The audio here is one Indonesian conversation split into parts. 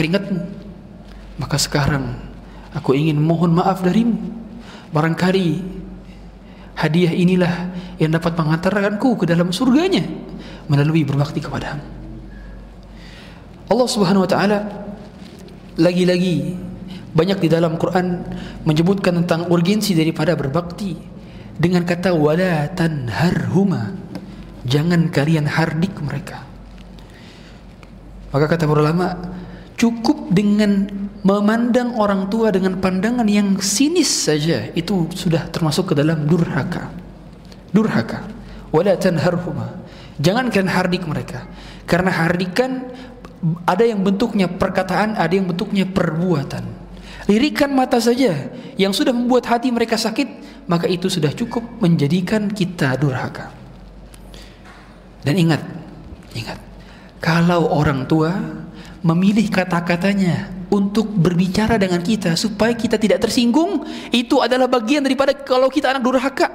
keringatmu. Maka sekarang aku ingin mohon maaf darimu. Barangkali hadiah inilah yang dapat mengantarkanku ke dalam surganya melalui berbakti kepadamu. Allah Subhanahu wa taala lagi-lagi banyak di dalam Quran menyebutkan tentang urgensi daripada berbakti dengan kata wala tanharhuma. Jangan kalian hardik mereka. Maka kata para ulama, cukup dengan memandang orang tua dengan pandangan yang sinis saja itu sudah termasuk ke dalam durhaka. Durhaka. Wala tanharhuma. Jangan kalian hardik mereka. Karena hardikan ada yang bentuknya perkataan, ada yang bentuknya perbuatan. Lirikan mata saja yang sudah membuat hati mereka sakit, maka itu sudah cukup menjadikan kita durhaka. Dan ingat, ingat, kalau orang tua memilih kata-katanya untuk berbicara dengan kita supaya kita tidak tersinggung, itu adalah bagian daripada kalau kita anak durhaka.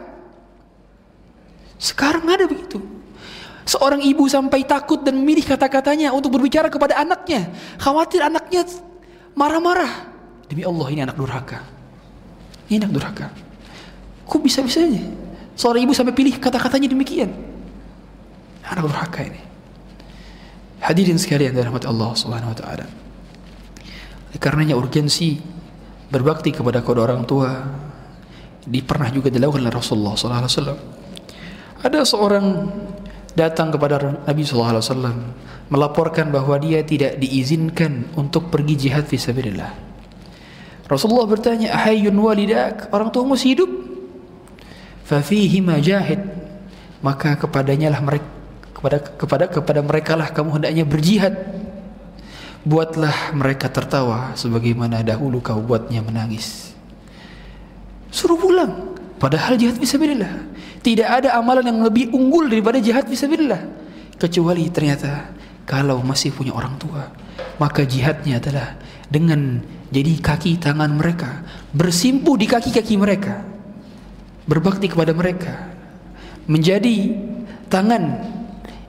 Sekarang ada begitu. Seorang ibu sampai takut dan memilih kata-katanya untuk berbicara kepada anaknya, khawatir anaknya marah-marah. Demi Allah ini anak durhaka. Ini anak durhaka. Kok bisa-bisanya seorang ibu sampai pilih kata-katanya demikian? Anak durhaka ini. Hadirin sekalian dari rahmat Allah Subhanahu wa taala. Karenanya urgensi berbakti kepada kedua orang tua di pernah juga dilakukan oleh Rasulullah sallallahu alaihi wasallam. Ada seorang datang kepada Nabi sallallahu alaihi wasallam melaporkan bahwa dia tidak diizinkan untuk pergi jihad fi sabilillah. Rasulullah bertanya, "Ahayyun walidak?" Orang tua masih hidup? Fa fihi majahid. Maka kepadanya lah mereka kepada kepada kepada mereka lah kamu hendaknya berjihad. Buatlah mereka tertawa sebagaimana dahulu kau buatnya menangis. Suruh pulang. Padahal jihad fisabilillah. Tidak ada amalan yang lebih unggul daripada jihad fisabilillah. Kecuali ternyata kalau masih punya orang tua maka jihadnya adalah dengan jadi kaki tangan mereka bersimpuh di kaki-kaki mereka berbakti kepada mereka menjadi tangan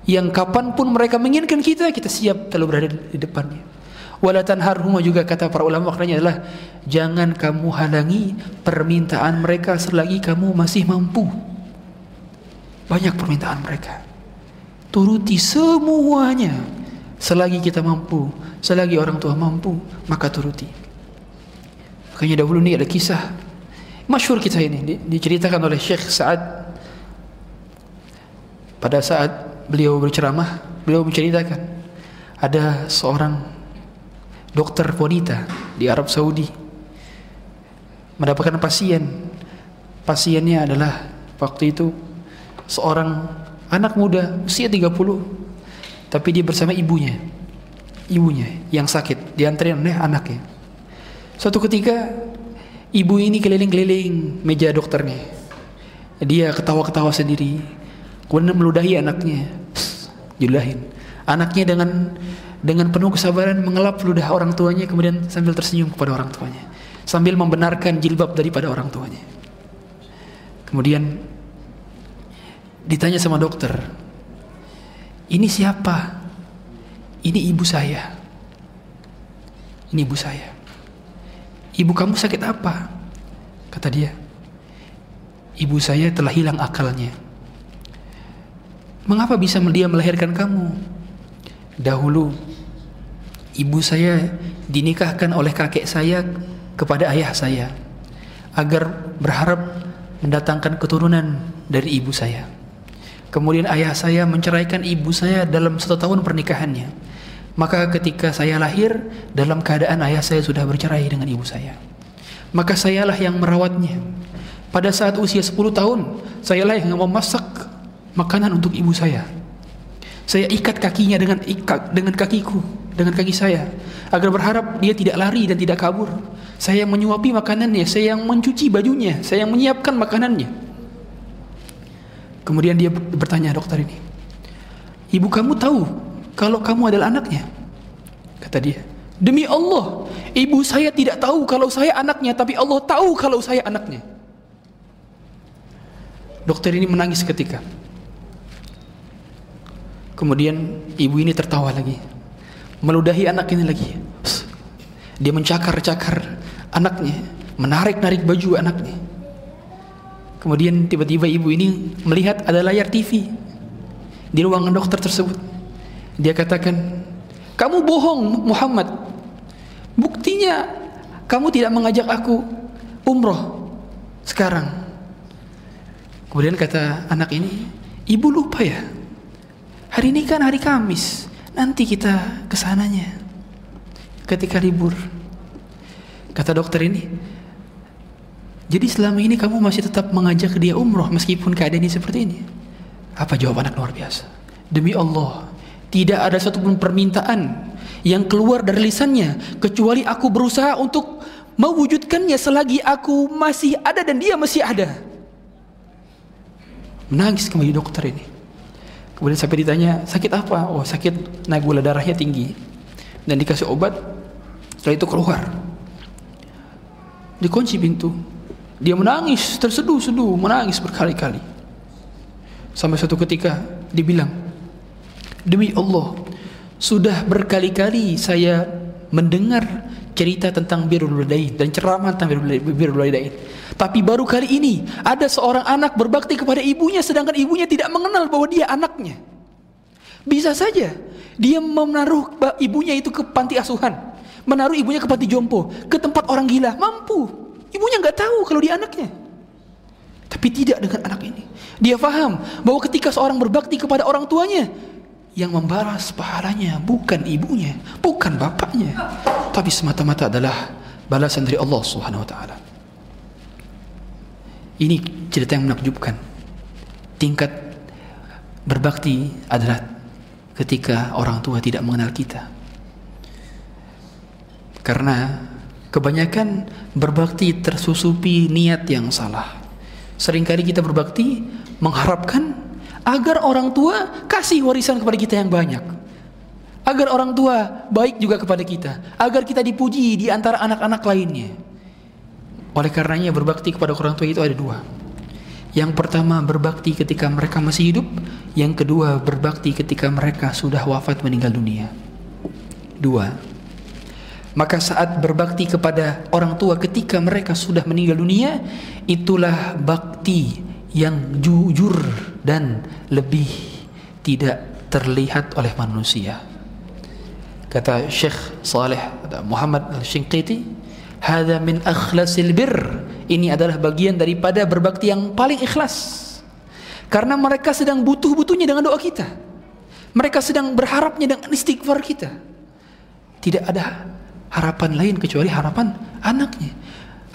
yang kapan pun mereka menginginkan kita kita siap selalu berada di depannya. Wala tanharhuma juga kata para ulama maknanya adalah jangan kamu halangi permintaan mereka selagi kamu masih mampu. Banyak permintaan mereka. Turuti semuanya. Selagi kita mampu selagi orang tua mampu maka turuti. Makanya dahulu ini ada kisah masyhur kita ini. Diceritakan oleh Syekh Sa'ad. Pada saat beliau berceramah, beliau menceritakan ada seorang dokter wanita di Arab Saudi mendapatkan pasien. Pasiennya adalah waktu itu seorang anak muda usia 30 tapi dia bersama ibunya. Ibunya yang sakit diantarin oleh anaknya. Suatu ketika ibu ini keliling-keliling meja dokternya. Dia ketawa-ketawa sendiri Kemudian meludahi anaknya, julahin. Anaknya dengan dengan penuh kesabaran mengelap ludah orang tuanya kemudian sambil tersenyum kepada orang tuanya sambil membenarkan jilbab daripada orang tuanya. Kemudian ditanya sama dokter, "Ini siapa?" "Ini ibu saya." "Ini ibu saya." "Ibu kamu sakit apa?" kata dia. "Ibu saya telah hilang akalnya." Mengapa bisa dia melahirkan kamu? Dahulu ibu saya dinikahkan oleh kakek saya kepada ayah saya agar berharap mendatangkan keturunan dari ibu saya. Kemudian ayah saya menceraikan ibu saya dalam satu tahun pernikahannya. Maka ketika saya lahir dalam keadaan ayah saya sudah bercerai dengan ibu saya. Maka sayalah yang merawatnya. Pada saat usia 10 tahun, sayalah yang memasak makanan untuk ibu saya. Saya ikat kakinya dengan ikat dengan kakiku, dengan kaki saya agar berharap dia tidak lari dan tidak kabur. Saya yang menyuapi makanannya, saya yang mencuci bajunya, saya yang menyiapkan makanannya. Kemudian dia bertanya dokter ini, "Ibu kamu tahu kalau kamu adalah anaknya?" Kata dia, "Demi Allah, ibu saya tidak tahu kalau saya anaknya, tapi Allah tahu kalau saya anaknya." Dokter ini menangis ketika Kemudian ibu ini tertawa lagi. Meludahi anak ini lagi. Dia mencakar-cakar anaknya, menarik-narik baju anaknya. Kemudian tiba-tiba ibu ini melihat ada layar TV di ruangan dokter tersebut. Dia katakan, "Kamu bohong, Muhammad. Buktinya kamu tidak mengajak aku umroh sekarang." Kemudian kata anak ini, "Ibu lupa ya? Hari ini kan hari Kamis. Nanti kita ke sananya ketika libur." Kata dokter ini, jadi selama ini kamu masih tetap mengajak dia umroh meskipun keadaannya seperti ini. Apa jawab anak luar biasa? Demi Allah, tidak ada satupun permintaan yang keluar dari lisannya kecuali aku berusaha untuk mewujudkannya selagi aku masih ada dan dia masih ada. Menangis kembali dokter ini. Kemudian sampai ditanya, sakit apa? Oh sakit naik gula darahnya tinggi. Dan dikasih obat, setelah itu keluar. Dikunci pintu, dia menangis, terseduh-seduh, menangis berkali-kali. Sampai suatu ketika dibilang, Demi Allah, sudah berkali-kali saya mendengar cerita tentang birrul walidain dan ceramah tentang birrul walidain. Tapi baru kali ini ada seorang anak berbakti kepada ibunya sedangkan ibunya tidak mengenal bahwa dia anaknya. Bisa saja dia menaruh ibunya itu ke panti asuhan, menaruh ibunya ke panti jompo, ke tempat orang gila, mampu. Ibunya nggak tahu kalau dia anaknya. Tapi tidak dengan anak ini. Dia faham bahwa ketika seorang berbakti kepada orang tuanya, yang membalas pahalanya bukan ibunya, bukan bapaknya, tapi semata-mata adalah balasan dari Allah Subhanahu wa taala. Ini cerita yang menakjubkan. Tingkat berbakti adalah ketika orang tua tidak mengenal kita. Karena Kebanyakan berbakti tersusupi niat yang salah. Seringkali kita berbakti mengharapkan agar orang tua kasih warisan kepada kita yang banyak. Agar orang tua baik juga kepada kita, agar kita dipuji di antara anak-anak lainnya. Oleh karenanya berbakti kepada orang tua itu ada dua. Yang pertama berbakti ketika mereka masih hidup, yang kedua berbakti ketika mereka sudah wafat meninggal dunia. Dua. Maka saat berbakti kepada orang tua ketika mereka sudah meninggal dunia Itulah bakti yang jujur dan lebih tidak terlihat oleh manusia. Kata Syekh Saleh Muhammad Al-Shinqiti Hada min akhlasil bir. Ini adalah bagian daripada berbakti yang paling ikhlas. Karena mereka sedang butuh-butuhnya dengan doa kita. Mereka sedang berharapnya dengan istighfar kita. Tidak ada harapan lain kecuali harapan anaknya.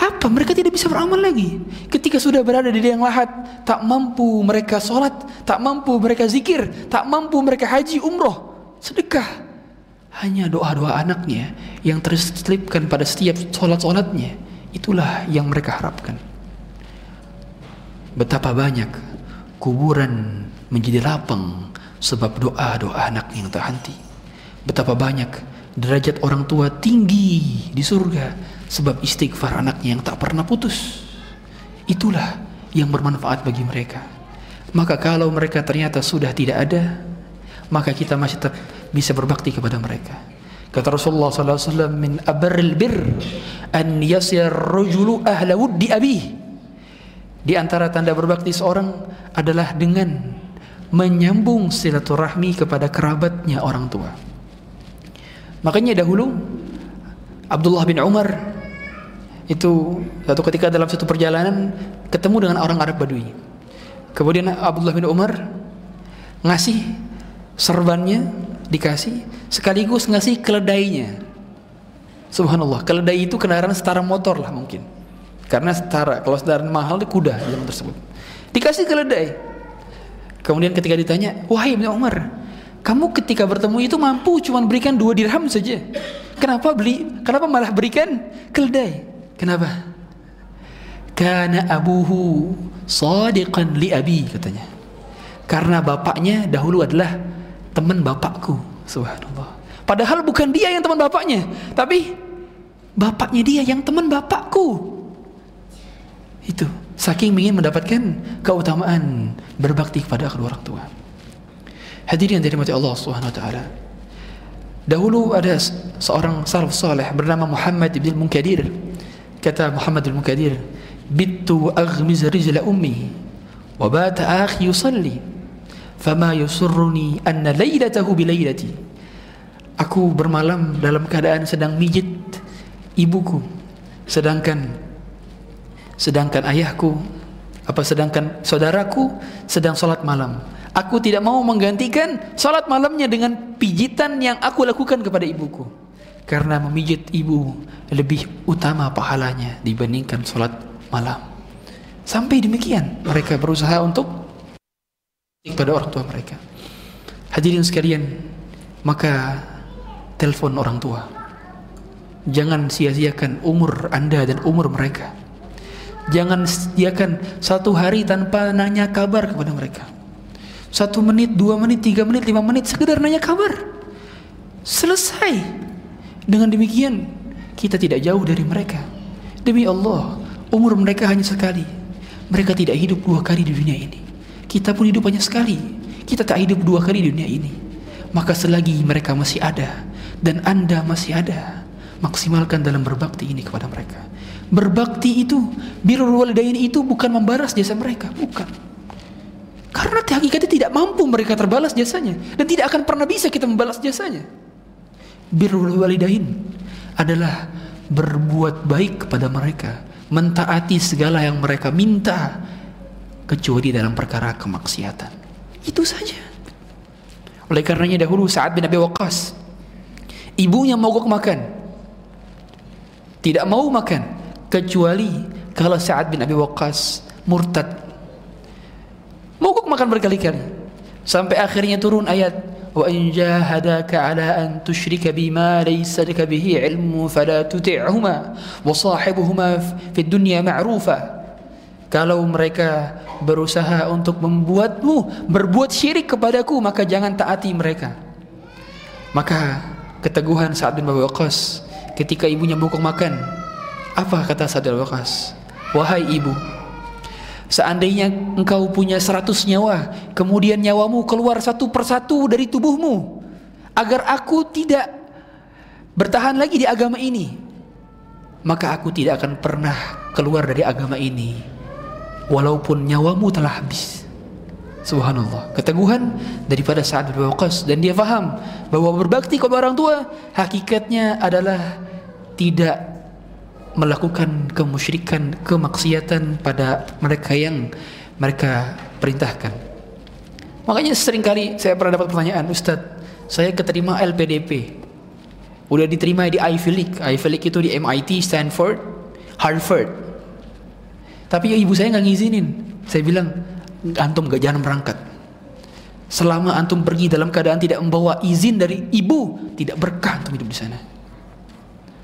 Apa? Mereka tidak bisa beramal lagi. Ketika sudah berada di liang lahat, tak mampu mereka sholat, tak mampu mereka zikir, tak mampu mereka haji, umroh, sedekah. Hanya doa-doa anaknya yang terselipkan pada setiap sholat-sholatnya. Itulah yang mereka harapkan. Betapa banyak kuburan menjadi lapang sebab doa-doa anak yang tak henti. Betapa banyak derajat orang tua tinggi di surga sebab istighfar anaknya yang tak pernah putus. Itulah yang bermanfaat bagi mereka. Maka kalau mereka ternyata sudah tidak ada, maka kita masih tetap bisa berbakti kepada mereka. Kata Rasulullah SAW, min abaril bir an yasir rajulu ahla wuddi abih. Di antara tanda berbakti seorang adalah dengan menyambung silaturahmi kepada kerabatnya orang tua. Makanya dahulu Abdullah bin Umar itu satu ketika dalam satu perjalanan ketemu dengan orang Arab Badui. Kemudian Abdullah bin Umar ngasih serbannya dikasih sekaligus ngasih keledainya. Subhanallah, keledai itu kendaraan setara motor lah mungkin. Karena setara, kalau setara mahal di kuda zaman tersebut. Dikasih keledai. Kemudian ketika ditanya, "Wahai Ibnu Umar, kamu ketika bertemu itu mampu cuma berikan dua dirham saja. Kenapa beli? Kenapa malah berikan keledai? Kenapa? Karena abuhu sadiqan li abi katanya. Karena bapaknya dahulu adalah teman bapakku. Subhanallah. Padahal bukan dia yang teman bapaknya, tapi bapaknya dia yang teman bapakku. Itu saking ingin mendapatkan keutamaan berbakti kepada kedua orang tua. Hadirin yang dirahmati Allah Subhanahu wa taala. Dahulu ada seorang salaf saleh bernama Muhammad bin Munkadir. Kata Muhammad bin Munkadir, "Bittu aghmiz rijla ummi wa bata akhi yusalli, fama yusurruni anna laylatahu bi laylati." Aku bermalam dalam keadaan sedang mijit ibuku, sedangkan sedangkan ayahku apa sedangkan saudaraku sedang sholat malam Aku tidak mau menggantikan salat malamnya dengan pijitan yang aku lakukan kepada ibuku. Karena memijit ibu lebih utama pahalanya dibandingkan salat malam. Sampai demikian mereka berusaha untuk kepada orang tua mereka. Hadirin sekalian, maka telepon orang tua. Jangan sia-siakan umur Anda dan umur mereka. Jangan sediakan satu hari tanpa nanya kabar kepada mereka satu menit, dua menit, tiga menit, lima menit sekedar nanya kabar selesai dengan demikian kita tidak jauh dari mereka. Demi Allah umur mereka hanya sekali. Mereka tidak hidup dua kali di dunia ini. Kita pun hidup hanya sekali. Kita tak hidup dua kali di dunia ini. Maka selagi mereka masih ada dan anda masih ada maksimalkan dalam berbakti ini kepada mereka. Berbakti itu birrul walidain itu bukan membalas jasa mereka. Bukan. Karena hakikatnya tidak mampu mereka terbalas jasanya. Dan tidak akan pernah bisa kita membalas jasanya. Birrul walidain adalah berbuat baik kepada mereka, mentaati segala yang mereka minta kecuali dalam perkara kemaksiatan. Itu saja. Oleh karenanya dahulu saat bin Abi Waqqas ibunya mogok makan. Tidak mau makan kecuali kalau Sa'ad bin Abi Waqqas murtad Mogok makan berkali-kali. Sampai akhirnya turun ayat jahadaka ala an tusyrika bima laysa laka bihi ilmu fala tuti'huma wa sahibuhuma fid dunya ma'rufa. Kalau mereka berusaha untuk membuatmu berbuat syirik kepadaku maka jangan taati mereka. Maka keteguhan Sa'ad bin Abi Waqqas ketika ibunya mogok makan apa kata Sa'ad bin Waqqas? Wahai ibu, Seandainya engkau punya seratus nyawa, kemudian nyawamu keluar satu persatu dari tubuhmu, agar aku tidak bertahan lagi di agama ini, maka aku tidak akan pernah keluar dari agama ini, walaupun nyawamu telah habis. Subhanallah, keteguhan daripada Sa'ad bin dan dia faham bahwa berbakti kepada orang tua hakikatnya adalah tidak melakukan kemusyrikan, kemaksiatan pada mereka yang mereka perintahkan. Makanya sering kali saya pernah dapat pertanyaan, Ustadz, saya keterima LPDP. Udah diterima di Ivy League. Ivy League itu di MIT, Stanford, Harvard. Tapi ibu saya nggak ngizinin. Saya bilang, antum gak jangan berangkat. Selama antum pergi dalam keadaan tidak membawa izin dari ibu, tidak berkah antum hidup di sana.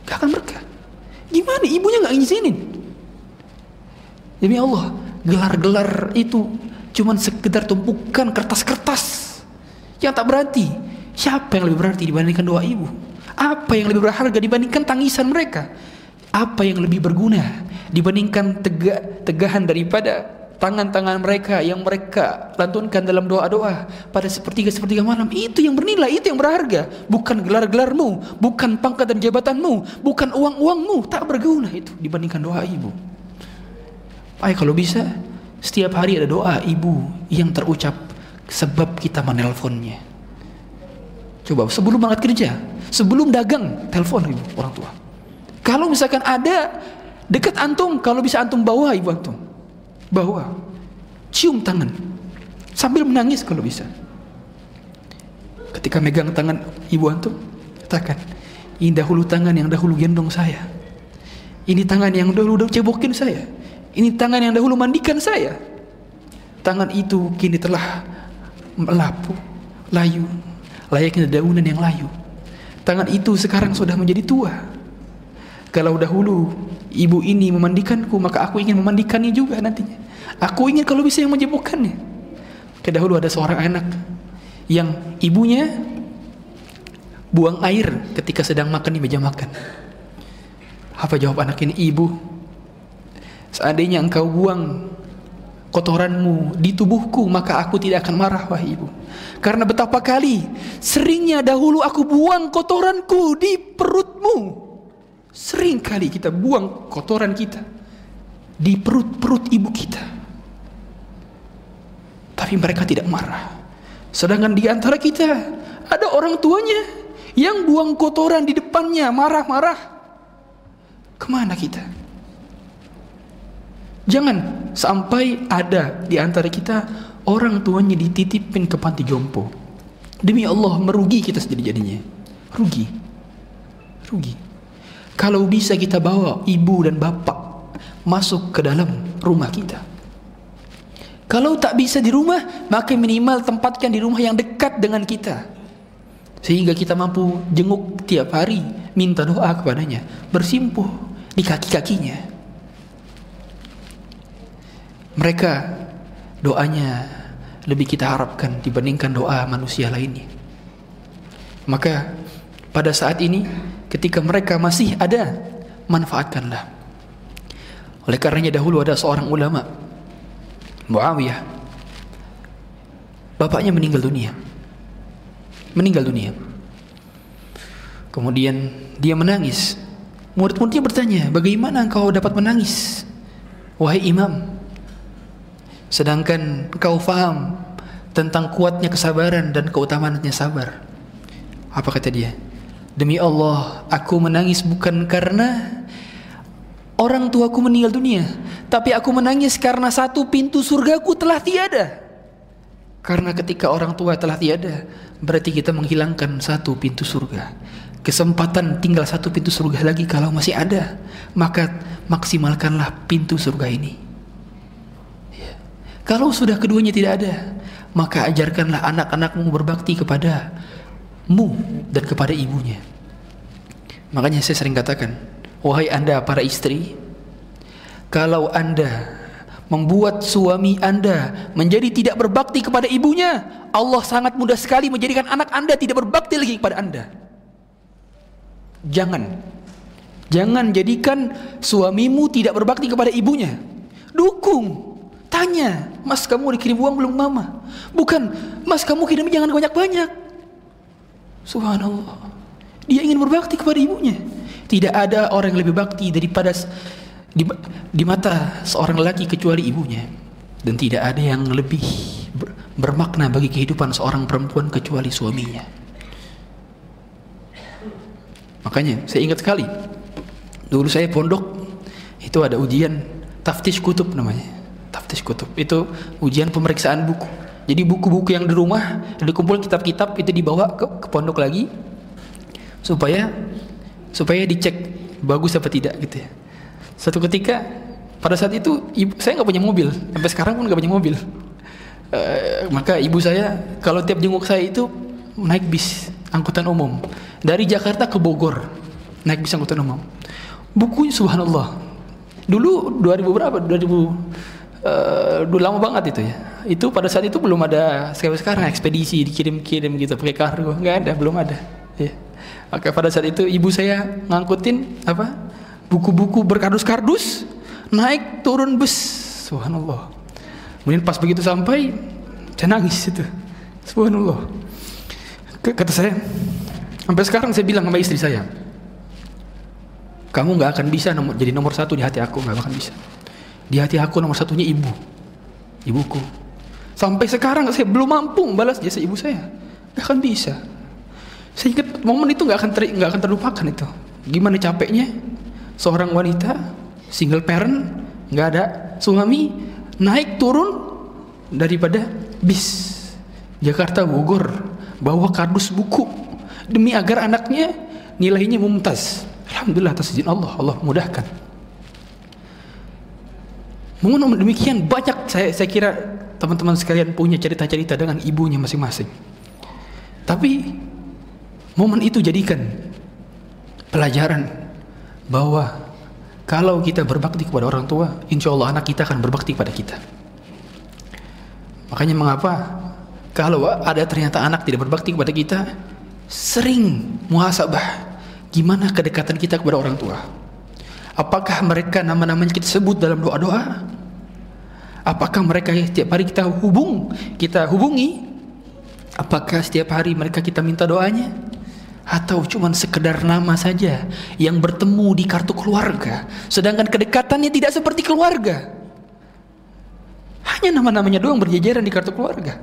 Gak akan berkah. Gimana ibunya nggak ngizinin? Demi Allah, gelar-gelar itu cuman sekedar tumpukan kertas-kertas yang tak berarti. Siapa yang lebih berarti dibandingkan doa ibu? Apa yang lebih berharga dibandingkan tangisan mereka? Apa yang lebih berguna dibandingkan tegak tegahan daripada tangan-tangan mereka yang mereka lantunkan dalam doa-doa pada sepertiga sepertiga malam itu yang bernilai itu yang berharga. Bukan gelar-gelarmu bukan pangkat dan jabatanmu bukan uang-uangmu tak berguna itu dibandingkan doa ibu. Ay, kalau bisa setiap hari ada doa ibu yang terucap sebab kita menelponnya. Coba sebelum berangkat kerja sebelum dagang telepon ibu orang tua. Kalau misalkan ada dekat antum kalau bisa antum bawa ibu antum bawa. Cium tangan. Sambil menangis kalau bisa. Ketika megang tangan ibu antum katakan ini dahulu tangan yang dahulu gendong saya. Ini tangan yang dahulu cebokin saya. Ini tangan yang dahulu mandikan saya. Tangan itu kini telah melapu layu. Layaknya daunan yang layu. Tangan itu sekarang sudah menjadi tua kalau dahulu ibu ini memandikanku maka aku ingin memandikannya juga nantinya. Aku ingin kalau bisa yang menyembuhkannya. Kedahulu ada seorang anak yang ibunya buang air ketika sedang makan di meja makan. Apa jawab anak ini? Ibu seandainya engkau buang kotoranmu di tubuhku maka aku tidak akan marah wahai ibu. Karena betapa kali seringnya dahulu aku buang kotoranku di perutmu sering kali kita buang kotoran kita di perut-perut ibu kita tapi mereka tidak marah sedangkan di antara kita ada orang tuanya yang buang kotoran di depannya marah-marah ke mana kita Jangan sampai ada di antara kita orang tuanya dititipin ke panti jompo. Demi Allah merugi kita sendiri jadinya. Rugi. Rugi. Kalau bisa kita bawa ibu dan bapak masuk ke dalam rumah kita. Kalau tak bisa di rumah, maka minimal tempatkan di rumah yang dekat dengan kita. Sehingga kita mampu jenguk tiap hari, minta doa kepadanya, bersimpuh di kaki-kakinya. Mereka doanya lebih kita harapkan dibandingkan doa manusia lainnya. Maka pada saat ini ketika mereka masih ada, manfaatkanlah. Oleh karenanya dahulu ada seorang ulama Muawiyah. Bapaknya meninggal dunia. Meninggal dunia. Kemudian dia menangis. Murid-muridnya bertanya, "Bagaimana engkau dapat menangis?" Wahai imam, Sedangkan kau faham tentang kuatnya kesabaran dan keutamaannya sabar. Apa kata dia? Demi Allah, aku menangis bukan karena orang tuaku meninggal dunia, tapi aku menangis karena satu pintu surgaku telah tiada. Karena ketika orang tua telah tiada, berarti kita menghilangkan satu pintu surga. Kesempatan tinggal satu pintu surga lagi kalau masih ada, maka maksimalkanlah pintu surga ini. Kalau sudah keduanya tidak ada, maka ajarkanlah anak-anakmu berbakti kepada mu dan kepada ibunya. Makanya saya sering katakan, wahai anda para istri, kalau anda membuat suami anda menjadi tidak berbakti kepada ibunya, Allah sangat mudah sekali menjadikan anak anda tidak berbakti lagi kepada anda. Jangan, jangan jadikan suamimu tidak berbakti kepada ibunya. Dukung, Tanya, mas kamu dikirim uang belum mama? Bukan, mas kamu kirim jangan banyak-banyak. Subhanallah. Dia ingin berbakti kepada ibunya. Tidak ada orang yang lebih bakti daripada di, di mata seorang lelaki kecuali ibunya. Dan tidak ada yang lebih bermakna bagi kehidupan seorang perempuan kecuali suaminya. Makanya saya ingat sekali dulu saya pondok itu ada ujian taftish kutub namanya taftish kutub itu ujian pemeriksaan buku jadi buku-buku yang di rumah dikumpul kitab-kitab itu dibawa ke, ke pondok lagi supaya supaya dicek bagus apa tidak gitu ya. Satu ketika pada saat itu ibu, saya nggak punya mobil. Sampai sekarang pun nggak punya mobil. E, maka ibu saya kalau tiap jenguk saya itu naik bis angkutan umum. Dari Jakarta ke Bogor naik bis angkutan umum. Bukunya subhanallah. Dulu 2000 berapa? 2000 uh, dulu lama banget itu ya. Itu pada saat itu belum ada sekarang sekarang ekspedisi dikirim-kirim gitu pakai kargo. Nggak ada belum ada. Ya maka pada saat itu ibu saya ngangkutin apa buku-buku berkardus-kardus naik turun bus. Subhanallah. Kemudian pas begitu sampai saya nangis itu. Subhanallah. Kata saya sampai sekarang saya bilang sama istri saya kamu nggak akan bisa nomor, jadi nomor satu di hati aku nggak akan bisa di hati aku nomor satunya ibu. Ibuku. Sampai sekarang saya belum mampu balas jasa ibu saya. Gak akan bisa. Saya ingat momen itu gak akan ter, gak akan terlupakan itu. Gimana capeknya seorang wanita single parent nggak ada suami naik turun daripada bis Jakarta Bogor bawa kardus buku demi agar anaknya nilainya mumtaz. Alhamdulillah atas izin Allah Allah mudahkan. Mengapa demikian banyak saya, saya kira teman-teman sekalian punya cerita-cerita dengan ibunya masing-masing. Tapi momen itu jadikan pelajaran bahwa kalau kita berbakti kepada orang tua, insya Allah anak kita akan berbakti kepada kita. Makanya mengapa kalau ada ternyata anak tidak berbakti kepada kita, sering muhasabah gimana kedekatan kita kepada orang tua. Apakah mereka nama-namanya kita sebut dalam doa-doa? Apakah mereka setiap hari kita hubung, kita hubungi? Apakah setiap hari mereka kita minta doanya? Atau cuma sekedar nama saja yang bertemu di kartu keluarga, sedangkan kedekatannya tidak seperti keluarga. Hanya nama-namanya doang berjejeran di kartu keluarga,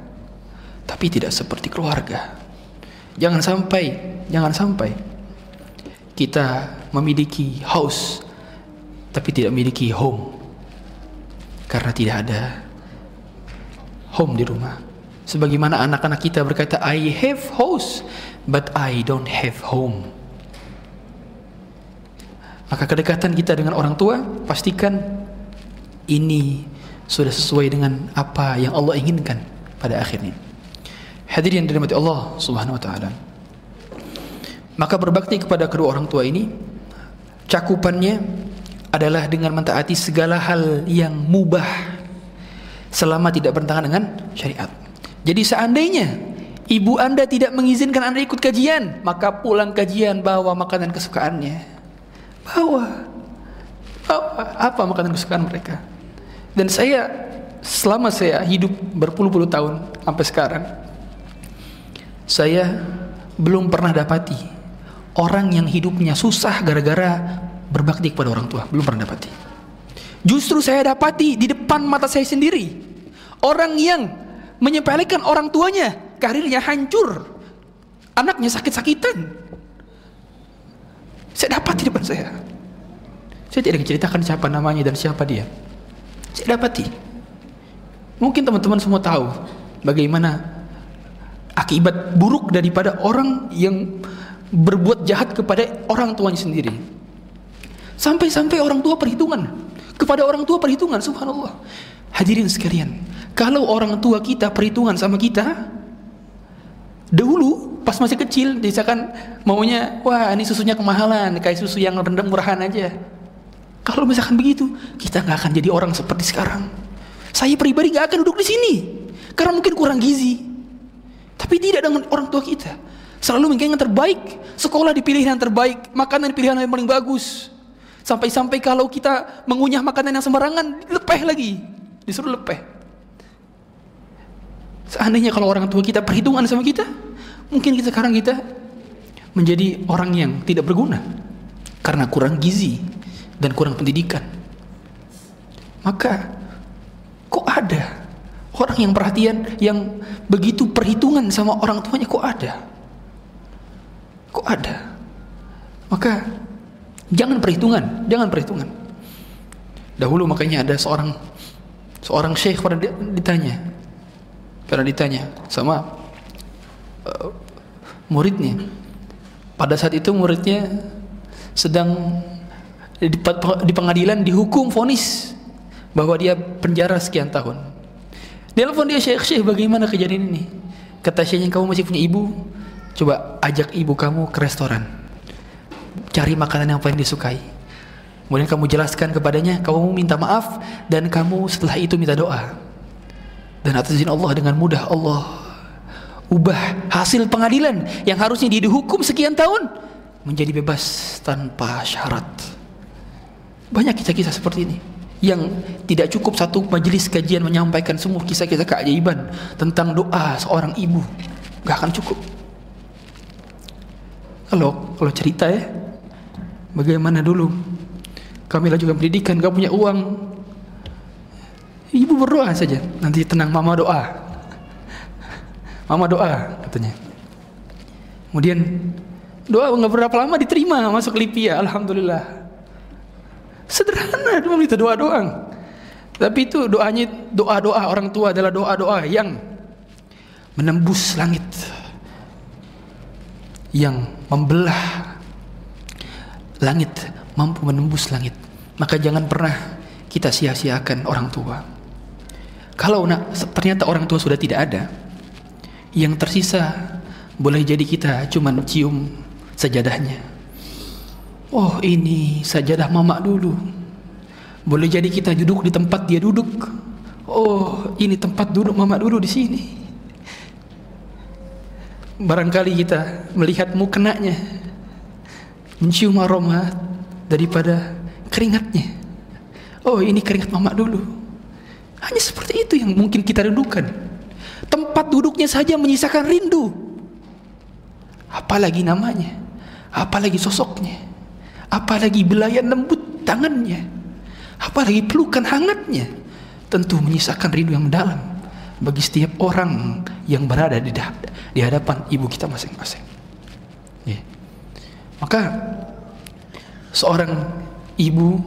tapi tidak seperti keluarga. Jangan sampai, jangan sampai kita memiliki house tapi tidak memiliki home karena tidak ada home di rumah. Sebagaimana anak-anak kita berkata, I have house, but I don't have home. Maka kedekatan kita dengan orang tua, pastikan ini sudah sesuai dengan apa yang Allah inginkan pada akhirnya. Hadirin dirahmati Allah Subhanahu wa taala. Maka berbakti kepada kedua orang tua ini cakupannya adalah dengan mentaati segala hal yang mubah selama tidak bertentangan dengan syariat. Jadi seandainya ibu anda tidak mengizinkan anda ikut kajian, maka pulang kajian bawa makanan kesukaannya. Bawa. Bawa apa makanan kesukaan mereka. Dan saya selama saya hidup berpuluh-puluh tahun sampai sekarang saya belum pernah dapati orang yang hidupnya susah gara-gara berbakti kepada orang tua. Belum pernah dapati. Justru saya dapati di depan mata saya sendiri orang yang menyepelekan orang tuanya, karirnya hancur, anaknya sakit-sakitan. Saya dapat di depan saya. Saya tidak ceritakan siapa namanya dan siapa dia. Saya dapati. Mungkin teman-teman semua tahu bagaimana akibat buruk daripada orang yang berbuat jahat kepada orang tuanya sendiri. Sampai-sampai orang tua perhitungan. Kepada orang tua perhitungan, subhanallah. Hadirin sekalian, kalau orang tua kita perhitungan sama kita, dahulu pas masih kecil, misalkan maunya, wah ini susunya kemahalan, kayak susu yang rendah murahan aja. Kalau misalkan begitu, kita nggak akan jadi orang seperti sekarang. Saya pribadi nggak akan duduk di sini, karena mungkin kurang gizi. Tapi tidak dengan orang tua kita. Selalu mungkin yang terbaik, sekolah dipilih yang terbaik, makanan pilihan yang paling bagus. Sampai-sampai kalau kita mengunyah makanan yang sembarangan, lepeh lagi. Disuruh lepeh. Seandainya kalau orang tua kita perhitungan sama kita, mungkin kita sekarang kita menjadi orang yang tidak berguna karena kurang gizi dan kurang pendidikan. Maka kok ada orang yang perhatian yang begitu perhitungan sama orang tuanya kok ada? Kok ada? Maka Jangan perhitungan, jangan perhitungan. Dahulu makanya ada seorang seorang syekh pernah ditanya, pernah ditanya sama uh, muridnya. Pada saat itu muridnya sedang di, di pengadilan dihukum vonis bahwa dia penjara sekian tahun. Telepon dia syekh syekh bagaimana kejadian ini? Kata syekhnya kamu masih punya ibu, coba ajak ibu kamu ke restoran cari makanan yang paling disukai. Kemudian kamu jelaskan kepadanya, kamu minta maaf dan kamu setelah itu minta doa. Dan atas izin Allah dengan mudah Allah ubah hasil pengadilan yang harusnya dia dihukum sekian tahun menjadi bebas tanpa syarat. Banyak kisah-kisah seperti ini yang tidak cukup satu majelis kajian menyampaikan semua kisah-kisah keajaiban tentang doa seorang ibu, gak akan cukup. Kalau kalau cerita ya, Bagaimana dulu kami juga pendidikan, gak punya uang. Ibu berdoa saja, nanti tenang mama doa. Mama doa katanya. Kemudian doa nggak berapa lama diterima masuk Lipia, alhamdulillah. Sederhana cuma minta doa doang. Tapi itu doanya doa-doa orang tua adalah doa-doa yang menembus langit. Yang membelah langit mampu menembus langit. Maka jangan pernah kita sia-siakan orang tua. Kalau nak, ternyata orang tua sudah tidak ada yang tersisa boleh jadi kita cuma cium sajadahnya. Oh ini sajadah mama dulu. Boleh jadi kita duduk di tempat dia duduk. Oh ini tempat duduk mama dulu di sini. Barangkali kita melihat mukenanya mencium aroma daripada keringatnya. Oh ini keringat mama dulu. Hanya seperti itu yang mungkin kita rindukan. Tempat duduknya saja menyisakan rindu. Apalagi namanya, apalagi sosoknya, apalagi belayan lembut tangannya, apalagi pelukan hangatnya. Tentu menyisakan rindu yang mendalam bagi setiap orang yang berada di, di hadapan ibu kita masing-masing. Maka seorang ibu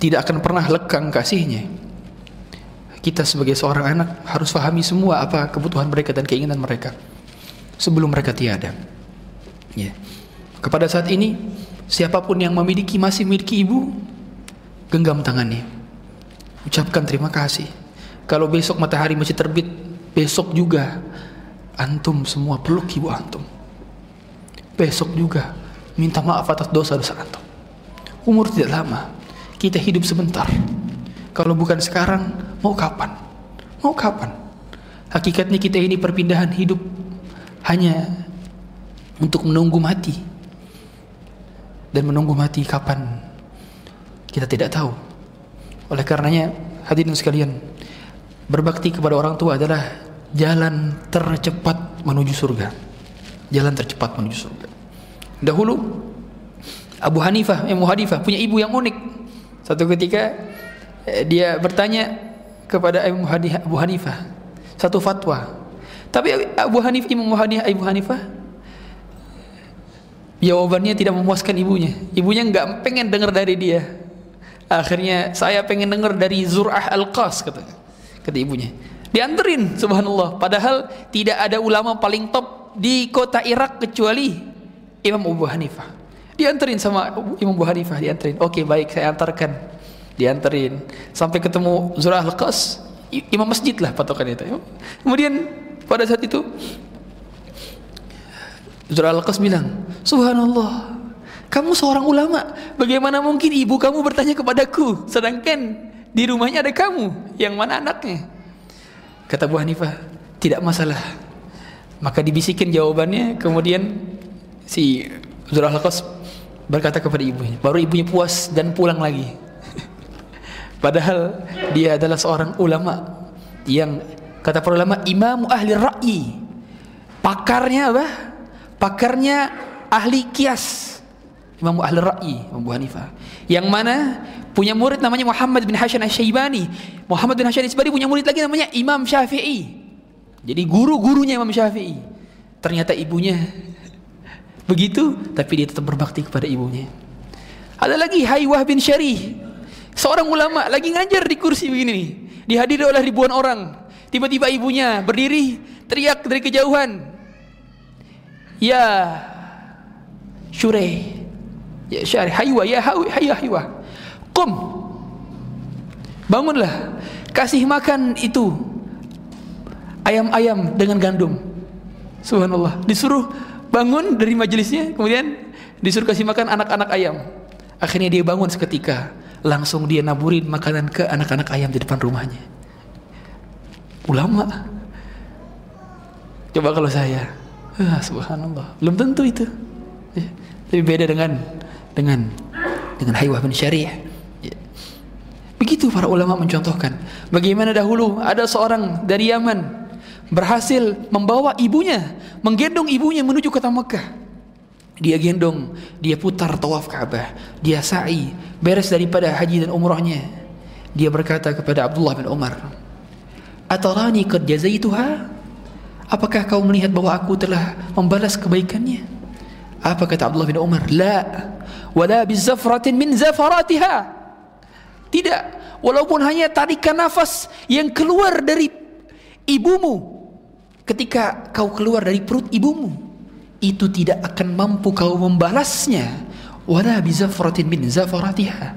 tidak akan pernah lekang kasihnya kita sebagai seorang anak harus pahami semua apa kebutuhan mereka dan keinginan mereka sebelum mereka tiada. Ya. Kepada saat ini siapa pun yang memiliki masih memiliki ibu genggam tangannya. Ucapkan terima kasih. Kalau besok matahari masih terbit, besok juga antum semua peluk ibu antum. Besok juga minta maaf atas dosa-dosa antum. Umur tidak lama. Kita hidup sebentar. Kalau bukan sekarang, mau kapan? Mau kapan? Hakikatnya kita ini perpindahan hidup hanya untuk menunggu mati. Dan menunggu mati kapan? Kita tidak tahu. Oleh karenanya, hadirin sekalian, berbakti kepada orang tua adalah jalan tercepat menuju surga. Jalan tercepat menuju surga. Dahulu Abu Hanifah, Abu Hanifah punya ibu yang unik. Satu ketika Eh, dia bertanya kepada Abu Hanifah satu fatwa. Tapi Abu Hanifah Imam Abu Hanifah jawabannya tidak memuaskan ibunya. Ibunya nggak pengen dengar dari dia. Akhirnya saya pengen dengar dari Zur'ah Al-Qas kata kata ibunya. Dianterin subhanallah padahal tidak ada ulama paling top di kota Irak kecuali Imam Abu Hanifah. Dianterin sama Imam Abu Hanifah. Oke baik saya antarkan. Dianterin. Sampai ketemu Zurah Al-Qas imam masjid lah patokan itu. Kemudian pada saat itu Zurah Al-Qas bilang subhanallah kamu seorang ulama. Bagaimana mungkin ibu kamu bertanya kepadaku? Sedangkan di rumahnya ada kamu. Yang mana anaknya? Kata Bu Hanifah tidak masalah. Maka dibisikin jawabannya. Kemudian si Zurah Al-Qas berkata kepada ibunya baru ibunya puas dan pulang lagi Padahal dia adalah seorang ulama yang kata para ulama imam ahli ra'yi. Pakarnya apa? Pakarnya ahli kias. Imam ahli ra'yi, Abu Hanifah. Yang mana punya murid namanya Muhammad bin Hasan Asy-Syaibani. Muhammad bin Hasan Asy-Syaibani punya murid lagi namanya Imam Syafi'i. Jadi guru-gurunya Imam Syafi'i. Ternyata ibunya begitu, tapi dia tetap berbakti kepada ibunya. Ada lagi Haywah bin Syarih Seorang ulama lagi ngajar di kursi begini nih, dihadiri oleh ribuan orang. Tiba-tiba ibunya berdiri, teriak dari kejauhan. Ya Syure. Ya Syare, haywa ya haywa haywa. Qum. Bangunlah. Kasih makan itu ayam-ayam dengan gandum. Subhanallah. Disuruh bangun dari majelisnya, kemudian disuruh kasih makan anak-anak ayam. Akhirnya dia bangun seketika langsung dia naburin makanan ke anak-anak ayam di depan rumahnya ulama coba kalau saya ah, subhanallah belum tentu itu ya. tapi beda dengan dengan dengan haywah bin syariah ya. begitu para ulama mencontohkan bagaimana dahulu ada seorang dari Yaman berhasil membawa ibunya menggendong ibunya menuju kota Mekah dia gendong, dia putar tawaf Ka'bah, dia sa'i, beres daripada haji dan umrahnya. Dia berkata kepada Abdullah bin Umar, "Atarani qad jazaituha?" Apakah kau melihat bahwa aku telah membalas kebaikannya? Apa kata Abdullah bin Umar? La, wala bizafratin min zafaratiha. Tidak, walaupun hanya tarikan nafas yang keluar dari ibumu ketika kau keluar dari perut ibumu itu tidak akan mampu kau membalasnya. Wala bizafratin min zafaratiha.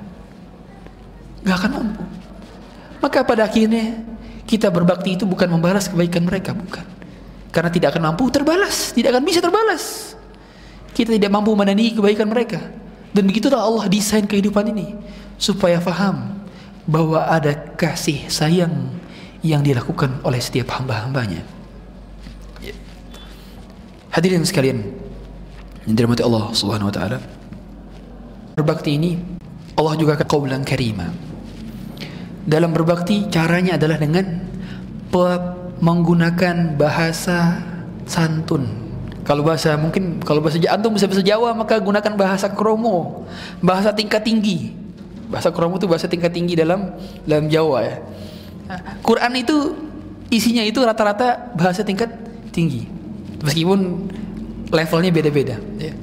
Gak akan mampu. Maka pada akhirnya kita berbakti itu bukan membalas kebaikan mereka bukan. Karena tidak akan mampu terbalas tidak akan bisa terbalas. Kita tidak mampu menandingi kebaikan mereka. Dan begitulah Allah desain kehidupan ini supaya faham bahwa ada kasih sayang yang dilakukan oleh setiap hamba-hambanya Hadirin sekalian yang dirahmati Allah Subhanahu wa taala. Berbakti ini Allah juga akan qaulan karima. dalam berbakti caranya adalah dengan menggunakan bahasa santun. Kalau bahasa mungkin kalau bahasa antum bisa bahasa Jawa maka gunakan bahasa kromo, bahasa tingkat tinggi. Bahasa kromo itu bahasa tingkat tinggi dalam dalam Jawa ya. Quran itu isinya itu rata-rata bahasa tingkat tinggi. Meskipun levelnya beda-beda ya.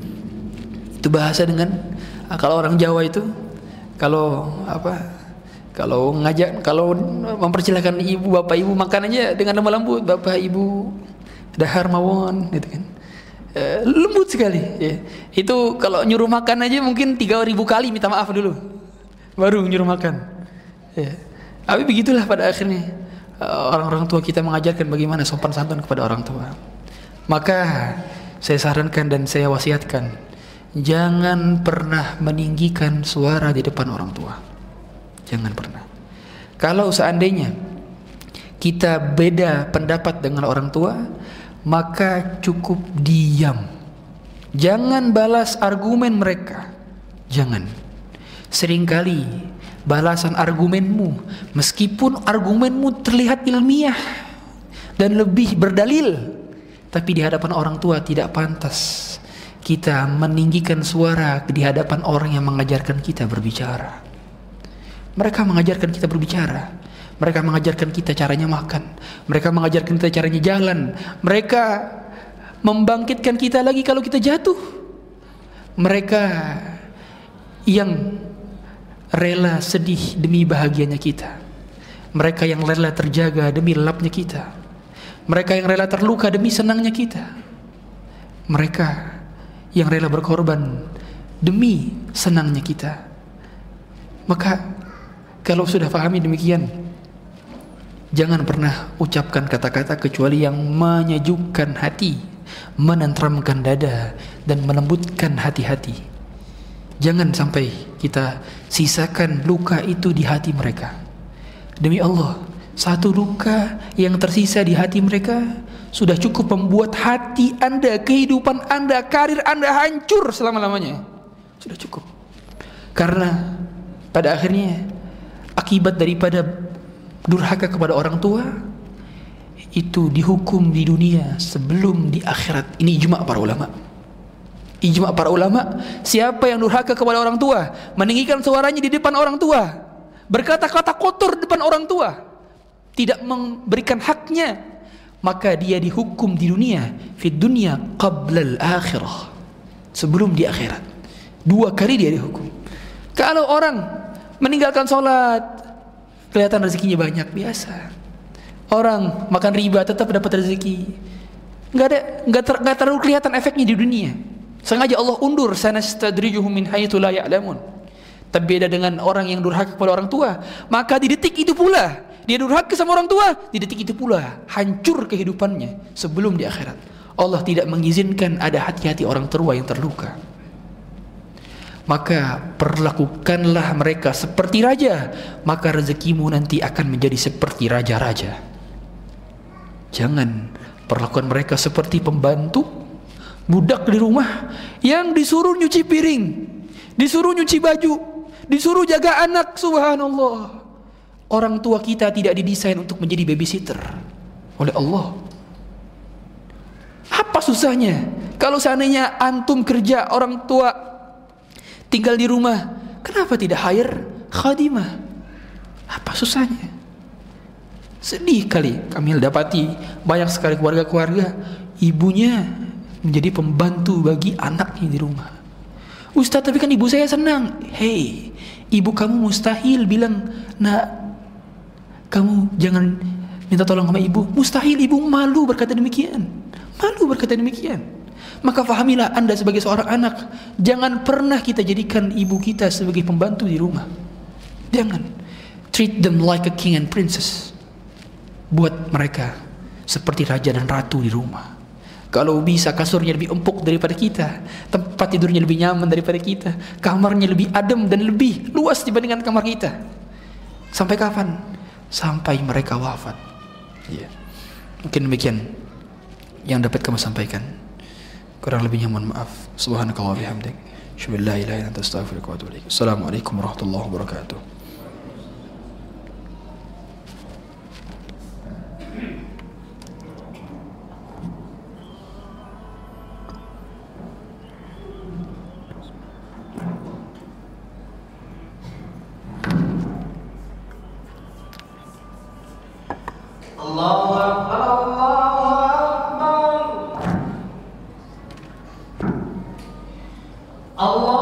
Itu bahasa dengan kalau orang Jawa itu kalau apa kalau ngajak kalau mempersilahkan ibu bapak ibu makan aja dengan nama lembut bapak ibu dahar mawon gitu kan e, lembut sekali ya. itu kalau nyuruh makan aja mungkin tiga ribu kali minta maaf dulu baru nyuruh makan ya. tapi begitulah pada akhirnya eh, orang-orang tua kita mengajarkan bagaimana sopan santun kepada orang tua maka saya sarankan dan saya wasiatkan jangan pernah meninggikan suara di depan orang tua. Jangan pernah. Kalau seandainya kita beda pendapat dengan orang tua maka cukup diam. Jangan balas argumen mereka. Jangan. Seringkali balasan argumenmu meskipun argumenmu terlihat ilmiah dan lebih berdalil tapi di hadapan orang tua tidak pantas kita meninggikan suara di hadapan orang yang mengajarkan kita berbicara mereka mengajarkan kita berbicara mereka mengajarkan kita caranya makan. Mereka mengajarkan kita caranya jalan. Mereka membangkitkan kita lagi kalau kita jatuh. Mereka yang rela sedih demi bahagianya kita. Mereka yang rela terjaga demi lapnya kita. Mereka yang rela terluka demi senangnya kita. Mereka yang rela berkorban demi senangnya kita. Maka kalau sudah pahami demikian, Jangan pernah ucapkan kata-kata kecuali yang menyejukkan hati, menentramkan dada dan melembutkan hati-hati. Jangan sampai kita sisakan luka itu di hati mereka. Demi Allah, satu luka yang tersisa di hati mereka sudah cukup membuat hati Anda, kehidupan Anda, karir Anda hancur selama-lamanya. Sudah cukup. Karena pada akhirnya akibat daripada durhaka kepada orang tua itu dihukum di dunia sebelum di akhirat. Ini ijma para ulama. Ijma para ulama, siapa yang durhaka kepada orang tua, meninggikan suaranya di depan orang tua, berkata-kata kotor depan orang tua, tidak memberikan haknya, maka dia dihukum di dunia, di dunia qabla akhirah. Sebelum di akhirat. Dua kali dia dihukum. Kalau orang meninggalkan sholat, kelihatan rezekinya banyak biasa orang makan riba tetap dapat rezeki nggak ada nggak ter, nggak terlalu kelihatan efeknya di dunia sengaja Allah undur sanastadrijuhum min haitsu la ya'lamun tapi beda dengan orang yang durhaka kepada orang tua maka di detik itu pula dia durhaka sama orang tua. Di detik itu pula hancur kehidupannya sebelum di akhirat. Allah tidak mengizinkan ada hati-hati orang tua yang terluka. Maka perlakukanlah mereka seperti raja. Maka rezekimu nanti akan menjadi seperti raja-raja. Jangan perlakukan mereka seperti pembantu budak di rumah yang disuruh nyuci piring disuruh nyuci baju disuruh jaga anak. Subhanallah orang tua kita tidak didesain untuk menjadi babysitter oleh Allah apa susahnya kalau seandainya antum kerja orang tua tinggal di rumah, kenapa tidak hire khadimah? Apa susahnya? Sedih kali kami dapati banyak sekali keluarga-keluarga ibunya menjadi pembantu bagi anaknya di rumah. Ustaz tapi kan ibu saya senang. Hei, ibu kamu mustahil bilang, nak kamu jangan minta tolong sama ibu. Mustahil ibu malu berkata demikian. Malu berkata demikian. Maka fahamilah anda sebagai seorang anak Jangan pernah kita jadikan ibu kita sebagai pembantu di rumah Jangan Treat them like a king and princess Buat mereka seperti raja dan ratu di rumah Kalau bisa kasurnya lebih empuk daripada kita Tempat tidurnya lebih nyaman daripada kita Kamarnya lebih adem dan lebih luas dibandingkan kamar kita Sampai kapan? Sampai mereka wafat yeah. Mungkin demikian yang dapat kamu sampaikan. Kurang lebihnya mohon maaf. Subhanakallah bihamdik. Syukur la ilaha illa anta astaghfiruka wa atubu ilaik. Assalamualaikum warahmatullahi wabarakatuh. Allah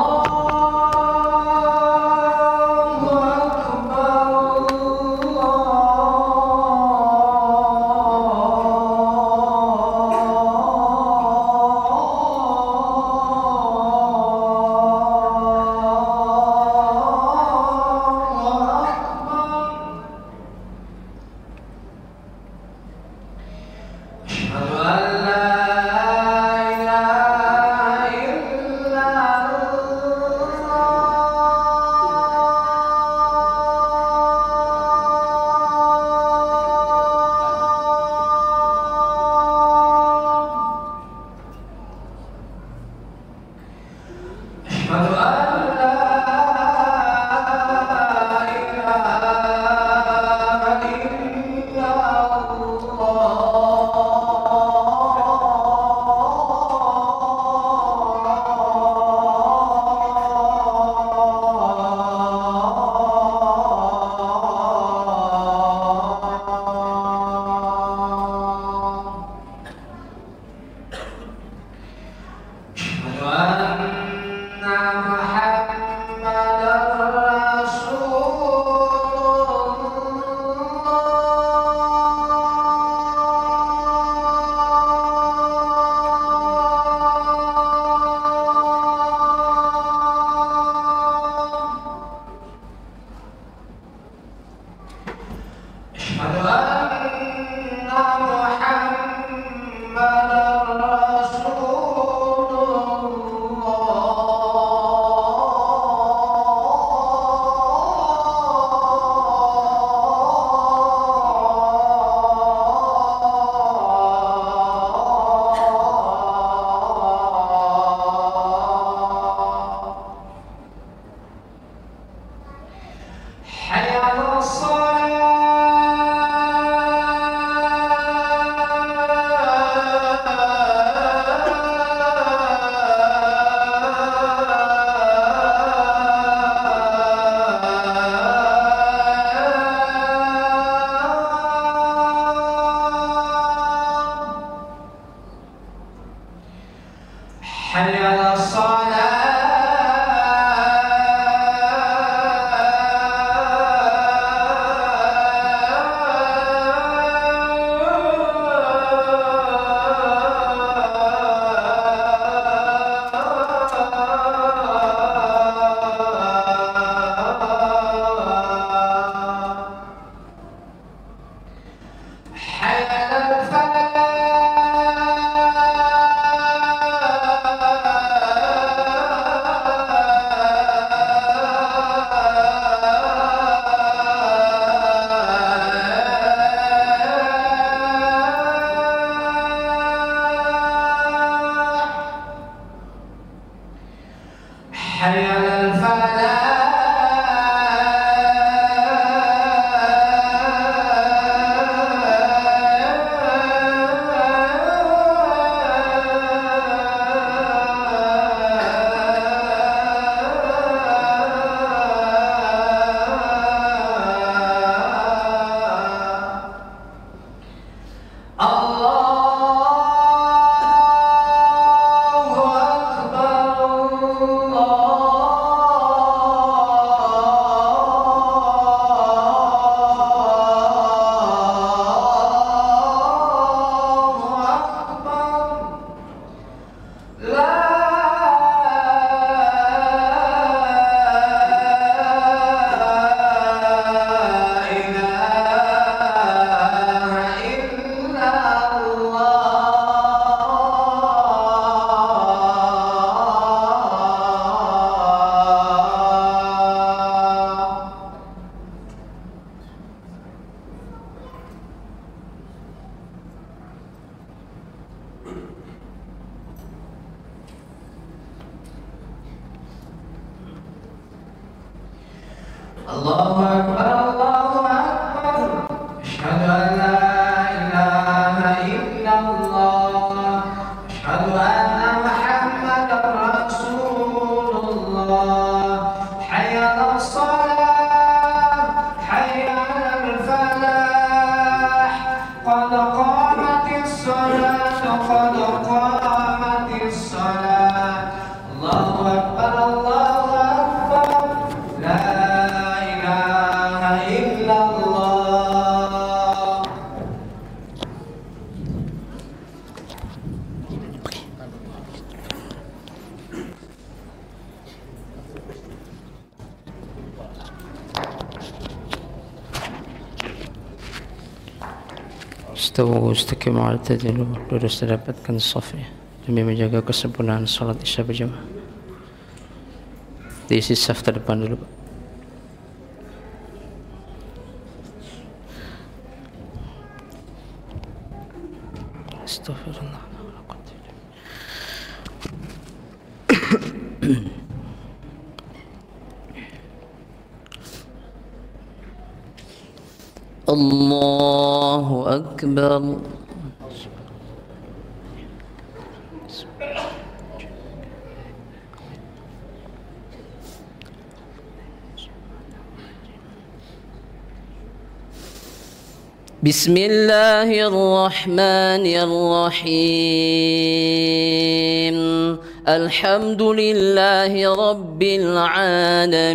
Istawu istaqimu ala tadilu Lurus dapatkan saf ya Demi menjaga kesempurnaan salat isya berjamaah. Diisi saf terdepan dulu Pak أكبر بسم الله الرحمن الرحيم. الحمد لله رب العالمين.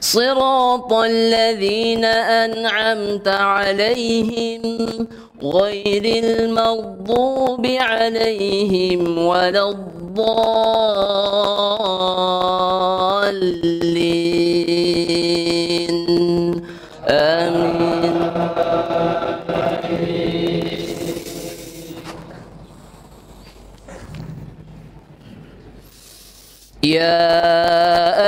صراط الذين أنعمت عليهم غير المغضوب عليهم ولا الضالين. آمين. يا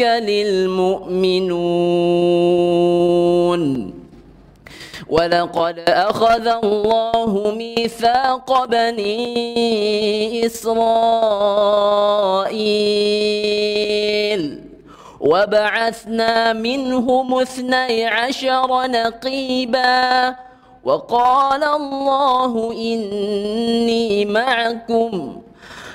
المؤمنون. ولقد أخذ الله ميثاق بني إسرائيل. وبعثنا منهم اثني عشر نقيبا. وقال الله إني معكم.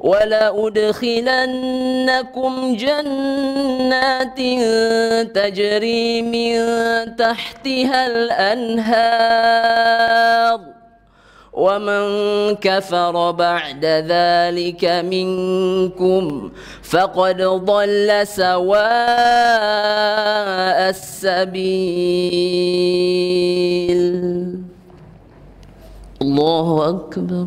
ولأدخلنكم جنات تجري من تحتها الأنهار. ومن كفر بعد ذلك منكم فقد ضل سواء السبيل. الله أكبر.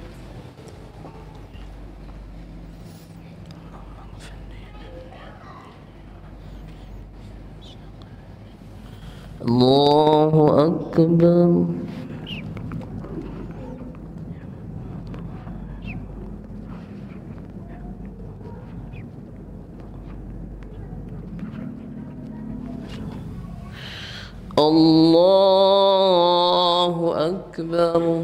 الله أكبر. الله أكبر.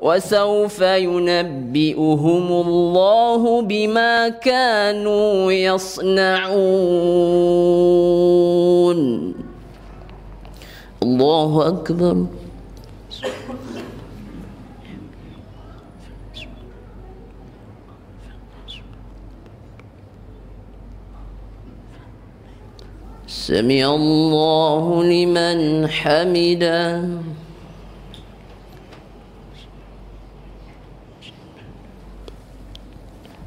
وسوف ينبئهم الله بما كانوا يصنعون. الله أكبر. سمع الله لمن حمده.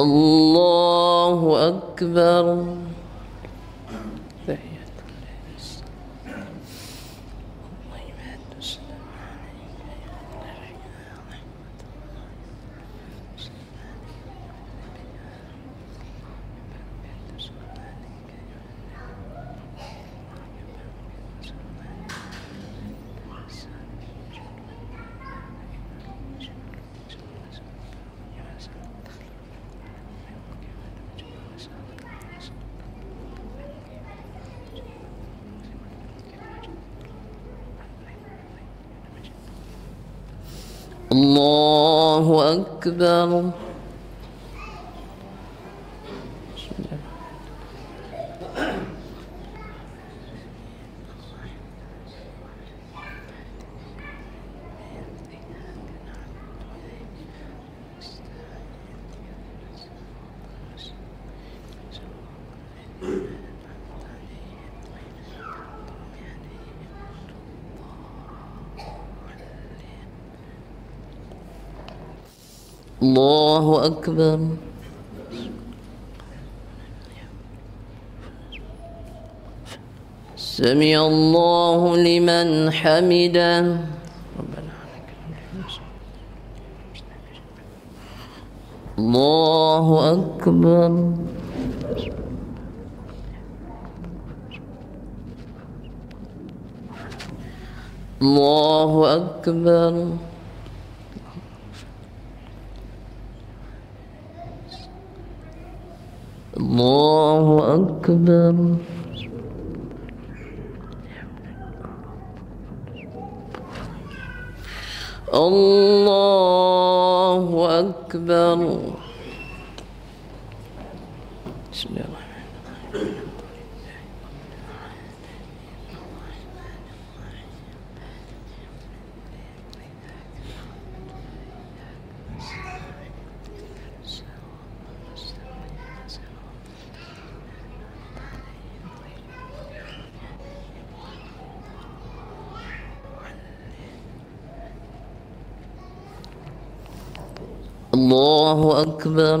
الله أكبر. الله أكبر. الله أكبر. سمع الله لمن حمده. ربنا. الله أكبر. الله أكبر الله أكبر الله أكبر بسم الله الرحمن الرحيم الله أكبر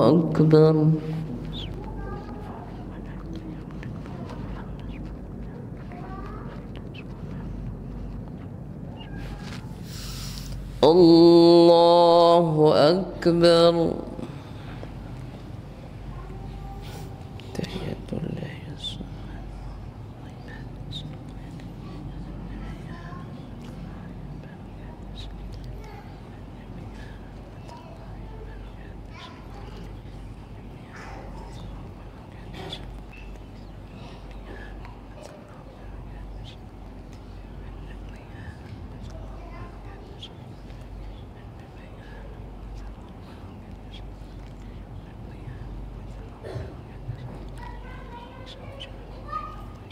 أكبر. الله أكبر تحية الله الصلاة وسلم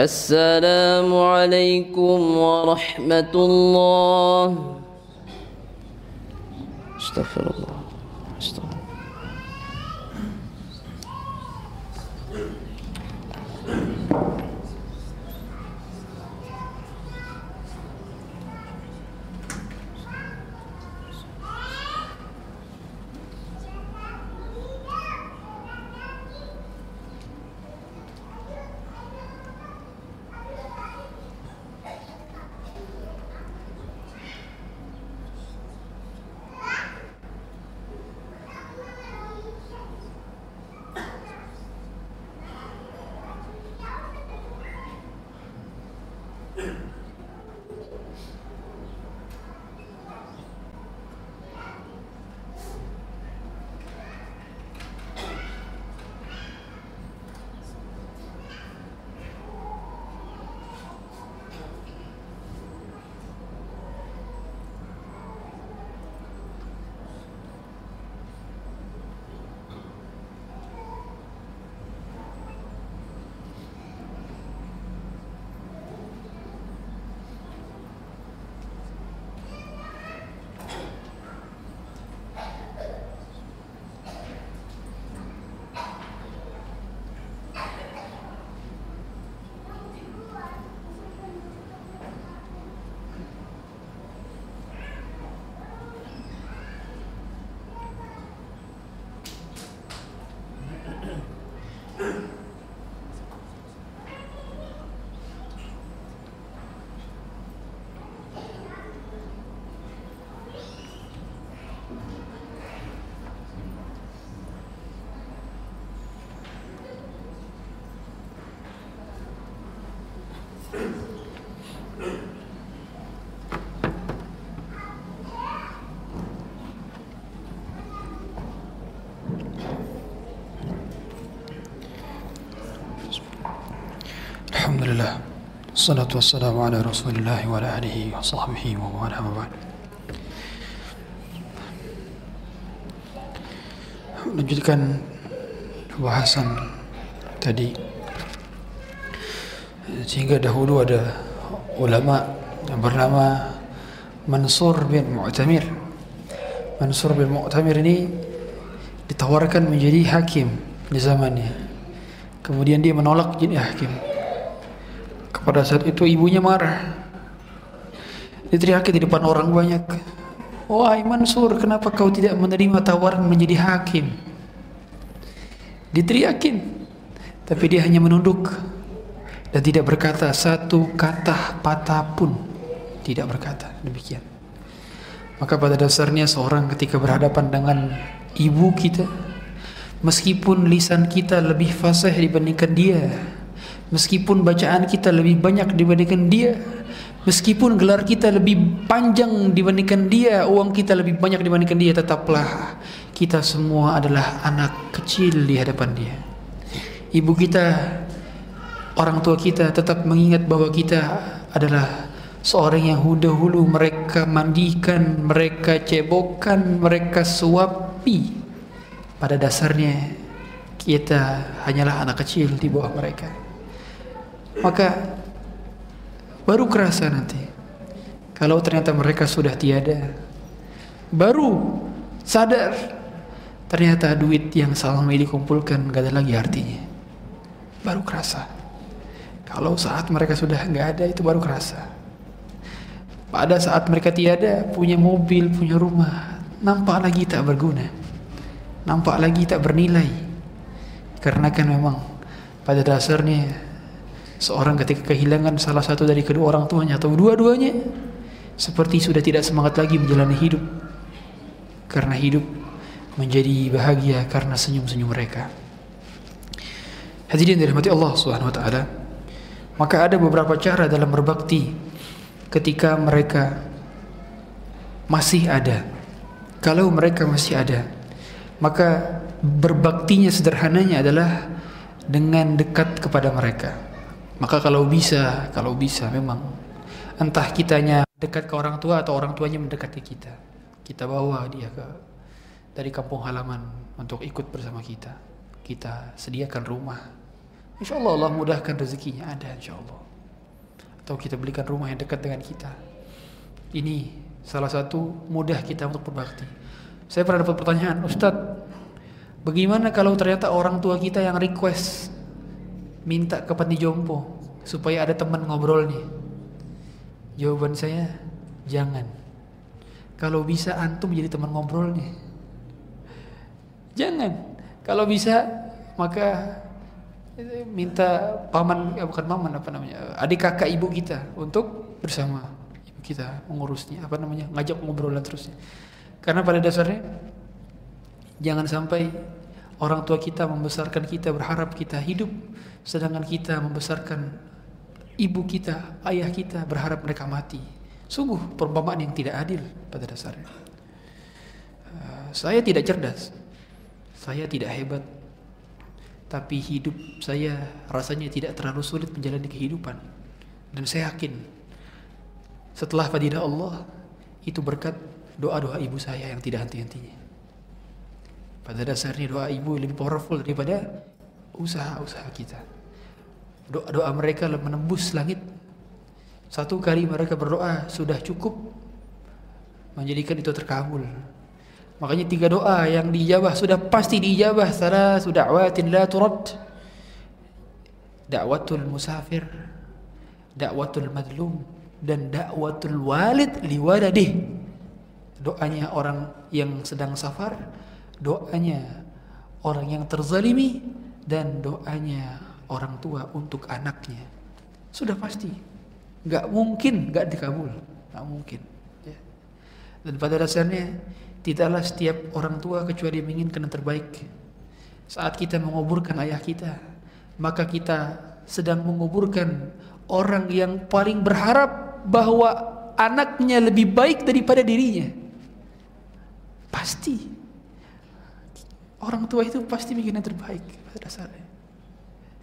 السلام عليكم ورحمة الله. استغفر Alhamdulillah. Salatu wassalamu ala rasulillah wa ala alihi wa sahbihi wa ala mabad Lanjutkan bahasan tadi. Sehingga dahulu ada ulama yang bernama Mansur bin Mu'tamir. Mansur bin Mu'tamir ini ditawarkan menjadi hakim di zamannya. Kemudian dia menolak jadi hakim. Kepada saat itu ibunya marah. Diteriaki di depan orang banyak. Wahai Mansur, kenapa kau tidak menerima tawaran menjadi hakim? Diteriakin. Tapi dia hanya menunduk dan tidak berkata satu kata patah pun. Tidak berkata demikian. Maka pada dasarnya seorang ketika berhadapan dengan ibu kita, meskipun lisan kita lebih fasih dibandingkan dia, meskipun bacaan kita lebih banyak dibandingkan dia, Meskipun gelar kita lebih panjang dibandingkan dia, uang kita lebih banyak dibandingkan dia, tetaplah kita semua adalah anak kecil di hadapan dia. Ibu kita, orang tua kita tetap mengingat bahwa kita adalah seorang yang dahulu mereka mandikan, mereka cebokkan, mereka suapi. Pada dasarnya kita hanyalah anak kecil di bawah mereka. Maka baru kerasa nanti kalau ternyata mereka sudah tiada. Baru sadar ternyata duit yang selama ini dikumpulkan gak ada lagi artinya. Baru kerasa. Kalau saat mereka sudah nggak ada itu baru kerasa. Pada saat mereka tiada punya mobil punya rumah nampak lagi tak berguna. Nampak lagi tak bernilai. Karena kan memang pada dasarnya Seorang ketika kehilangan salah satu dari kedua orang tuanya atau dua-duanya seperti sudah tidak semangat lagi menjalani hidup. Karena hidup menjadi bahagia karena senyum-senyum mereka. Hadirin dirahmati Allah Subhanahu wa taala. Maka ada beberapa cara dalam berbakti ketika mereka masih ada. Kalau mereka masih ada, maka berbaktinya sederhananya adalah dengan dekat kepada mereka. Maka kalau bisa, kalau bisa memang entah kitanya dekat ke orang tua atau orang tuanya mendekati kita. Kita bawa dia ke dari kampung halaman untuk ikut bersama kita. Kita sediakan rumah. Insya Allah Allah mudahkan rezekinya ada insya Allah. Atau kita belikan rumah yang dekat dengan kita. Ini salah satu mudah kita untuk berbakti. Saya pernah dapat pertanyaan, Ustadz, bagaimana kalau ternyata orang tua kita yang request minta ke panti jompo supaya ada teman ngobrol nih. Jawaban saya jangan. Kalau bisa antum jadi teman ngobrol nih. Jangan. Kalau bisa maka minta paman ya bukan paman apa namanya adik kakak ibu kita untuk bersama ibu kita mengurusnya apa namanya ngajak ngobrolan terusnya karena pada dasarnya jangan sampai orang tua kita membesarkan kita berharap kita hidup sedangkan kita membesarkan ibu kita, ayah kita berharap mereka mati. Sungguh perumpamaan yang tidak adil pada dasarnya. Uh, saya tidak cerdas, saya tidak hebat, tapi hidup saya rasanya tidak terlalu sulit menjalani kehidupan. Dan saya yakin setelah fadilah Allah itu berkat doa-doa ibu saya yang tidak henti-hentinya. Pada dasarnya doa ibu lebih powerful daripada usaha-usaha kita. Doa-doa mereka menembus langit. Satu kali mereka berdoa sudah cukup menjadikan itu terkabul. Makanya tiga doa yang dijabah sudah pasti dijabah. Salah sudah awatin la turad. Da'watul musafir, da'watul madlum dan da'watul walid liwaladih. Doanya orang yang sedang safar, doanya orang yang terzalimi dan doanya orang tua untuk anaknya. Sudah pasti. Nggak mungkin nggak dikabul. Nggak mungkin ya. dan pada dasarnya tidaklah setiap orang tua kecuali menginginkan yang terbaik. Saat kita menguburkan ayah kita maka kita sedang menguburkan orang yang paling berharap bahwa anaknya lebih baik daripada dirinya. Pasti Orang tua itu pasti ingin yang terbaik pada dasarnya.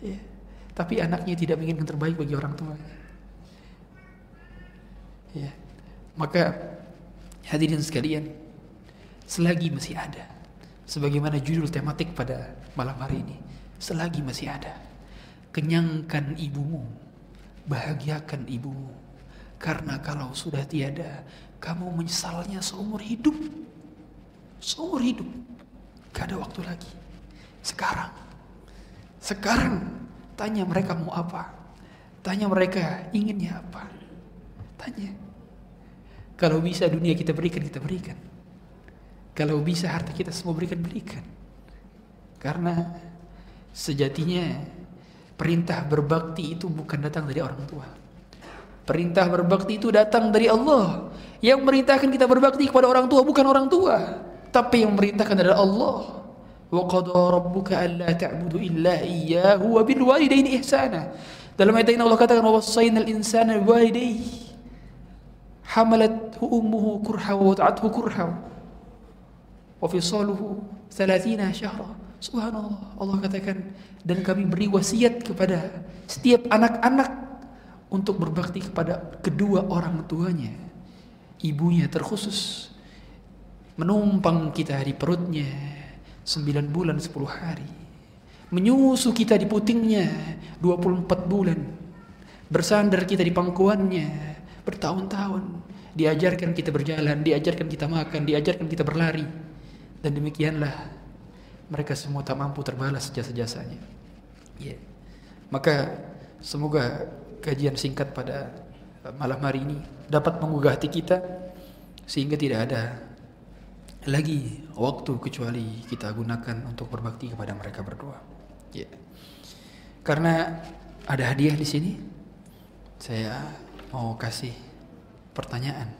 Ya. Tapi anaknya tidak ingin yang terbaik bagi orang tua. Ya. Maka hadirin sekalian, selagi masih ada, Sebagaimana judul tematik pada malam hari ini. Selagi masih ada. Kenyangkan ibumu. Bahagiakan ibumu. Karena kalau sudah tiada, kamu menyesalnya seumur hidup. Seumur hidup. Gak ada waktu lagi. Sekarang. Sekarang. Tanya mereka mau apa. Tanya mereka inginnya apa. Tanya. Kalau bisa dunia kita berikan, kita berikan. Kalau bisa harta kita semua berikan, berikan. Karena sejatinya perintah berbakti itu bukan datang dari orang tua. Perintah berbakti itu datang dari Allah. Yang merintahkan kita berbakti kepada orang tua bukan orang tua, tapi yang memerintahkan adalah Allah. Wa qada rabbuka alla ta'budu illa iyyahu wa bil walidaini ihsana. Dalam ayat ini Allah katakan wa wasainal insana biwalidayhi hamalathu ummuhu kurha wa wada'athu kurha wafisaluhu salatina syahra subhanallah. Allah katakan dan kami beri wasiat kepada setiap anak-anak untuk berbakti kepada kedua orang tuanya. Ibunya terkhusus menumpang kita di perutnya sembilan bulan sepuluh hari menyusu kita di putingnya 24 bulan bersandar kita di pangkuannya bertahun-tahun diajarkan kita berjalan diajarkan kita makan diajarkan kita berlari dan demikianlah mereka semua tak mampu terbalas jasa-jasanya. Ya. Maka semoga kajian singkat pada malam hari ini dapat menggugah hati kita sehingga tidak ada lagi waktu kecuali kita gunakan untuk berbakti kepada mereka berdua. Ya. Karena ada hadiah di sini, saya mau kasih pertanyaan.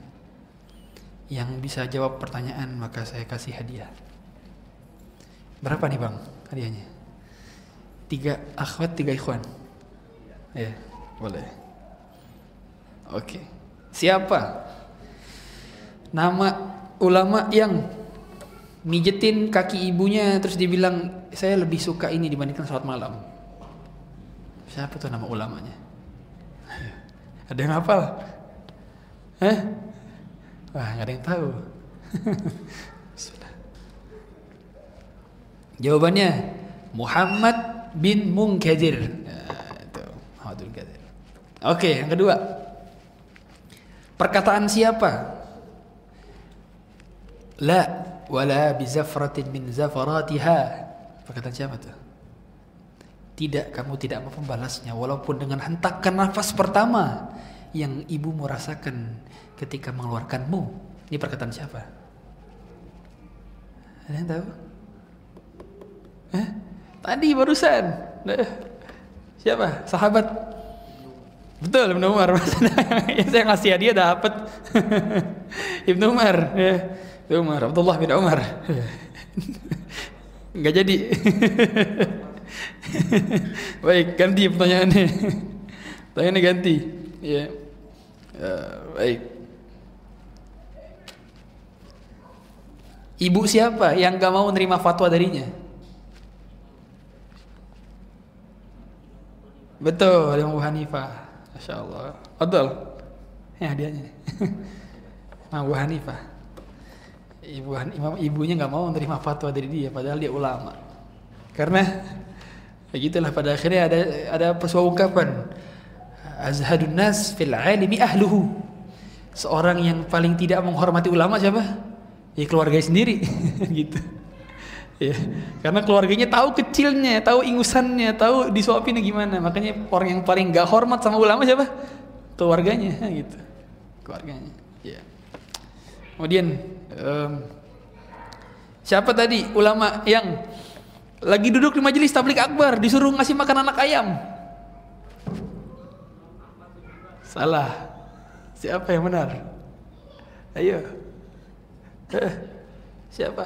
Yang bisa jawab pertanyaan maka saya kasih hadiah. Berapa nih bang hadiahnya? Tiga akhwat, tiga ikhwan. Ya, boleh. Oke. Siapa? Nama ulama yang mijetin kaki ibunya terus dibilang saya lebih suka ini dibandingkan sholat malam. Siapa tuh nama ulamanya? Ada yang hafal? Hah? Wah, nggak ada yang tahu. Jawabannya Muhammad bin Munkadir. Ya, Muhammad bin Munkadir. Oke, yang kedua. Perkataan siapa? La wala bizafratin min zafaratiha. Perkataan siapa tuh? Tidak, kamu tidak mau membalasnya walaupun dengan hentakan nafas pertama yang ibu merasakan ketika mengeluarkanmu. Ini perkataan siapa? Ada yang tahu? Eh? Tadi barusan. Eh, siapa? Sahabat. Betul Ibnu Umar. yang saya ngasih hadiah dapat. Ibnu Umar. Ya. Umar. Abdullah bin Umar. Enggak jadi. Baik, ganti pertanyaannya. Pertanyaannya ganti. Ya. Uh, baik. Ibu siapa yang gak mau menerima fatwa darinya? Betul, Imam Abu Hanifah. Masya Allah. Betul. Ya hadiahnya. Imam Abu Hanifah. Ibu imam ibunya nggak mau menerima fatwa dari dia, padahal dia ulama. Karena begitulah pada akhirnya ada ada sebuah ungkapan azhadun nas fil alimi ahluhu. Seorang yang paling tidak menghormati ulama siapa? Ya keluarganya sendiri gitu. Ya, karena keluarganya tahu kecilnya, tahu ingusannya, tahu disuapinnya gimana. Makanya orang yang paling gak hormat sama ulama siapa? Keluarganya gitu. Keluarganya. Ya. Kemudian siapa tadi ulama yang lagi duduk di majelis tablik akbar disuruh ngasih makan anak ayam? Salah. Siapa yang benar? Ayo. Siapa?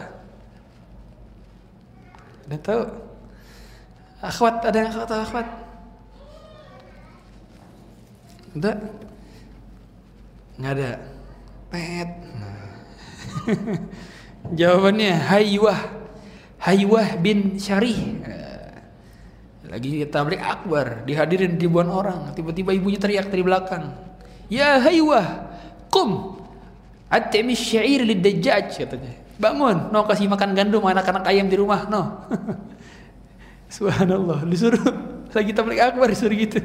Ada tahu? Akhwat, ada yang tahu akhwat? Ada? Nggak ada. Pet. Nah. Jawabannya Haywah. Haywah bin Syarih. Lagi tablik akbar, dihadirin ribuan orang. Tiba-tiba ibunya teriak dari belakang. Ya Haywah, kum. Atimi syair lid katanya. Bangun, no kasih makan gandum anak-anak ayam di rumah, no. Subhanallah, disuruh lagi tablik akbar disuruh gitu.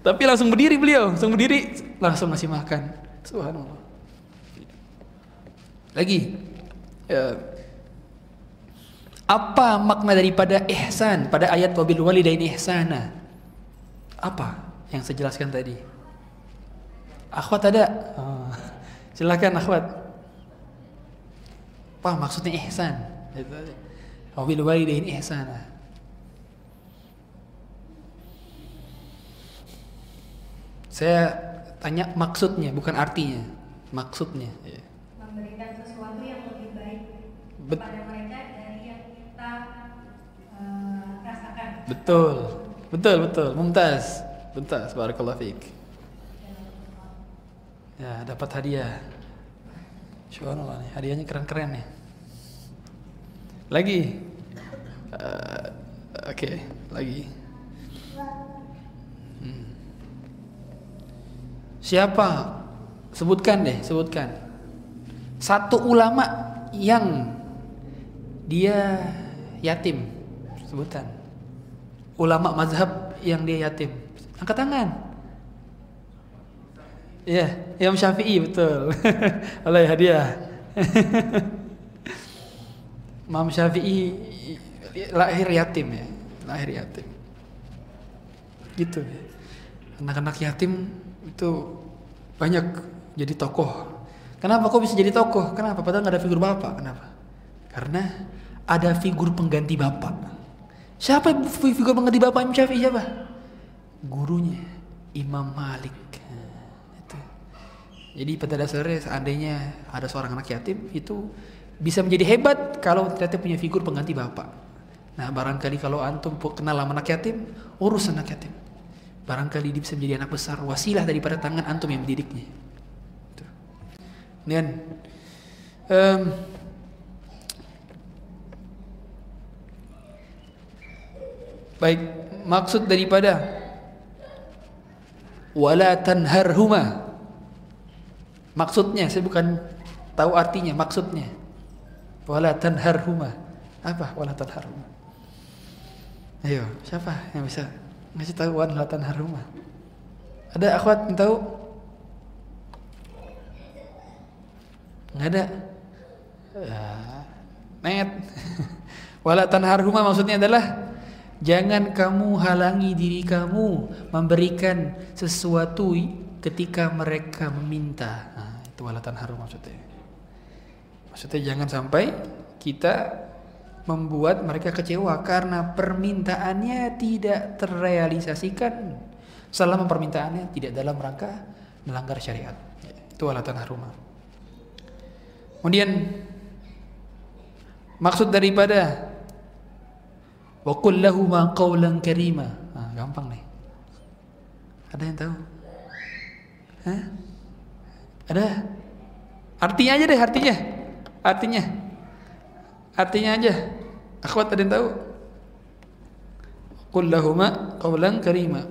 Tapi langsung berdiri beliau, langsung berdiri, langsung ngasih makan. Subhanallah. Lagi, ya, apa makna daripada ihsan pada ayat wabil walidain ihsana? Apa yang saya jelaskan tadi? Akhwat ada? Oh, silakan akhwat. Apa maksudnya ihsan? Wabil walidain ihsana. Saya tanya maksudnya, bukan artinya. Maksudnya. Ya. memberikan sesuatu yang lebih baik Bet- kepada mereka dari yang kita eh, rasakan. Betul, betul, betul. Mumtaz, mumtaz. Barakallah fiik. Ya, dapat hadiah. Subhanallah nih, hadiahnya keren-keren nih. Lagi. Eh, Oke, lagi. Hmm. Siapa? Sebutkan deh, sebutkan. Satu ulama yang dia yatim. Sebutan. Ulama mazhab yang dia yatim. Angkat tangan. Iya, Imam Syafi'i betul. Oleh hadiah. Imam Syafi'i lahir yatim ya, lahir yatim. Gitu. Anak-anak yatim itu banyak jadi tokoh. Kenapa kok bisa jadi tokoh? Kenapa? Padahal nggak ada figur bapak. Kenapa? Karena ada figur pengganti bapak. Siapa figur pengganti bapak Imam Syafi'i siapa? Gurunya Imam Malik. Jadi pada dasarnya seandainya ada seorang anak yatim itu bisa menjadi hebat kalau ternyata punya figur pengganti bapak. Nah barangkali kalau antum kenal sama anak yatim, urus anak yatim. Barangkali dia bisa menjadi anak besar, wasilah daripada tangan antum yang mendidiknya. Kemudian em, baik maksud daripada wala tanharhuma. Maksudnya saya bukan tahu artinya maksudnya. Wala tanharhuma. Apa wala tanharhuma? Ayo siapa yang bisa ngasih tahu wala tanharhuma? Ada akhwat yang tahu? Nggak ada? Ya, net. Wala tanharhuma maksudnya adalah Jangan kamu halangi diri kamu memberikan sesuatu ketika mereka meminta. Nah, itu walatan harum maksudnya. Maksudnya jangan sampai kita membuat mereka kecewa karena permintaannya tidak terrealisasikan selama permintaannya tidak dalam rangka melanggar syariat. Itu walatan harum. Kemudian maksud daripada Wa qul qawlan karima. Nah, gampang nih. Ada yang tahu? Hah? Ada? Artinya aja deh, artinya. Artinya. Artinya aja. Akhwat ada yang tahu? Qul lahuma qawlan karima.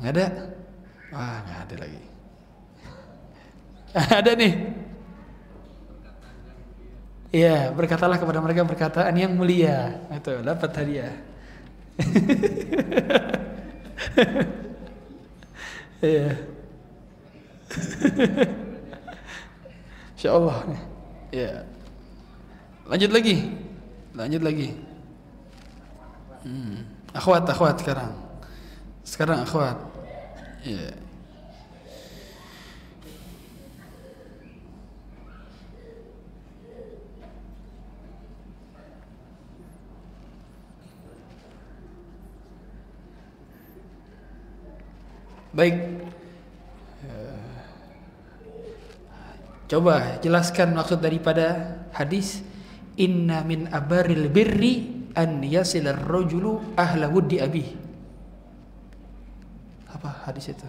Enggak ada? Wah, enggak ada lagi. ada nih. Iya, berkatalah kepada mereka perkataan yang mulia. Itu dapat hadiah. Iya. Insya Allah. Ya. Lanjut lagi. Lanjut lagi. Hmm. Akhwat, akhwat sekarang. Sekarang akhwat. Ya. Baik. Coba jelaskan maksud daripada hadis Inna min abaril birri an yasilar rajulu ahla wuddi abi. Apa hadis itu?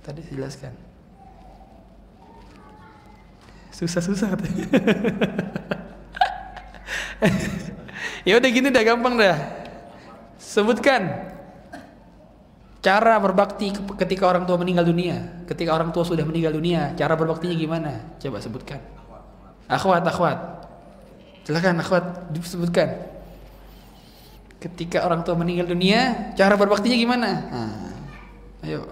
Tadi saya jelaskan. Susah-susah katanya. ya udah gini dah gampang dah. Sebutkan cara berbakti ke- ketika orang tua meninggal dunia, ketika orang tua sudah meninggal dunia, cara berbaktinya gimana? Coba sebutkan. Akhwat, akhwat. Silakan akhwat disebutkan. Ketika orang tua meninggal dunia, cara berbaktinya gimana? Nah, ayo.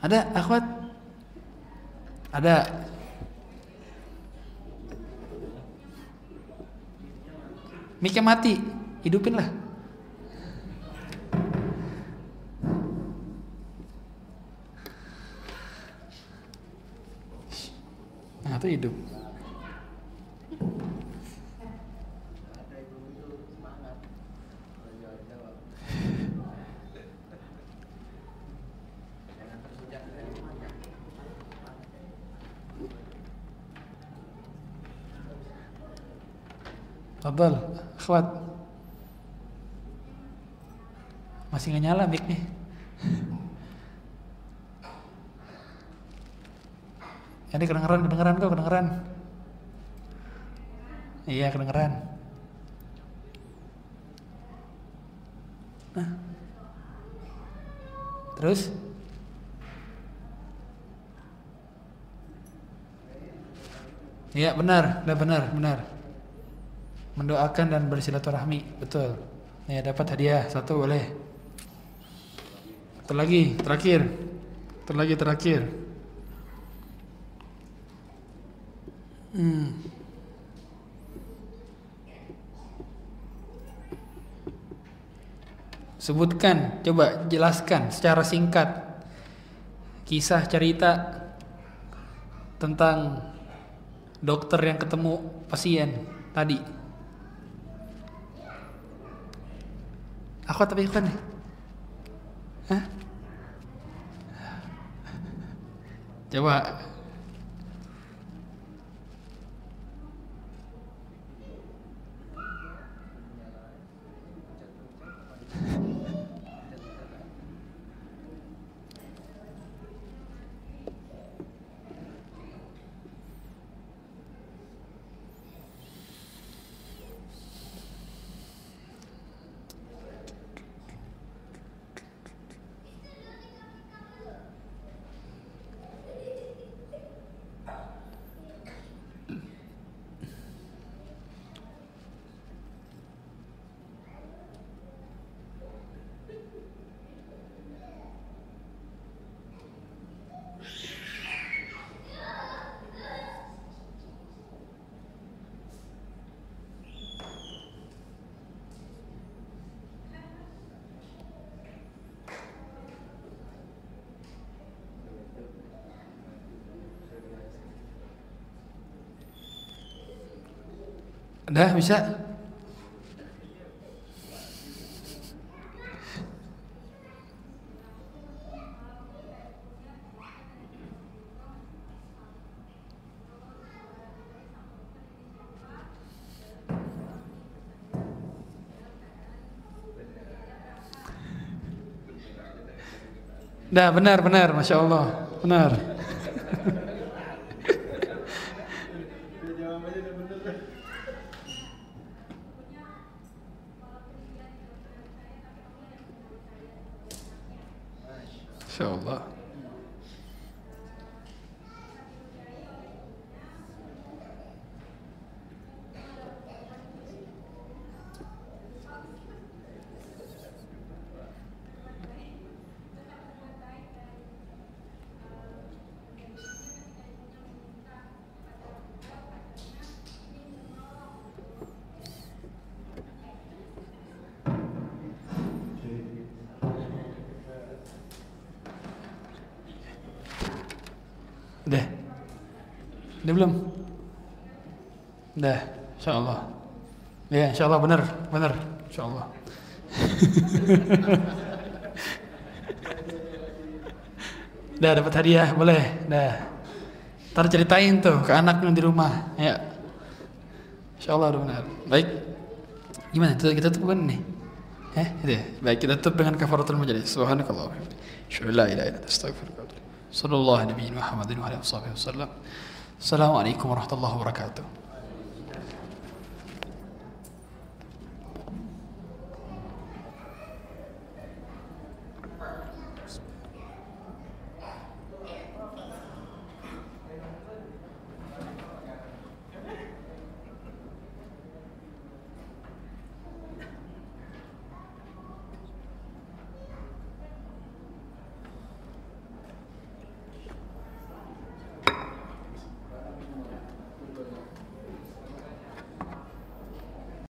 Ada akhwat? Ada. Miknya mati, hidupin lah. Nah, itu hidup. Fadal, akhwat. Masih nggak nyala mic nih. Ini kedengeran, kedengeran kok, kedengeran. Iya, kedengeran. Nah. Terus? Iya, benar, udah benar, benar. Mendoakan dan bersilaturahmi, betul. Ya, dapat hadiah satu boleh. Satu lagi, terakhir. Satu lagi terakhir. Hmm. Sebutkan, coba jelaskan secara singkat kisah cerita tentang dokter yang ketemu pasien tadi. Aku tapi kan? Coba Udah bisa? Dah benar benar, masya Allah benar. Masya Allah. Udah. Udah belum? Udah, insya Allah. Allah benar, benar, insya Allah. Udah dapat hadiah, boleh. Dah. Ntar ceritain tuh ke anaknya di rumah. Ya. Insya Allah benar. Baik. Gimana? Tuh, kita tutup kan nih? Eh, itu ya. Baik, kita tutup dengan kafaratul majelis. Subhanakallah. Syukur la ilaha illa anta astaghfiruka wa atubu ilaik. Sallallahu alaihi wa sallam. Assalamualaikum warahmatullahi wabarakatuh.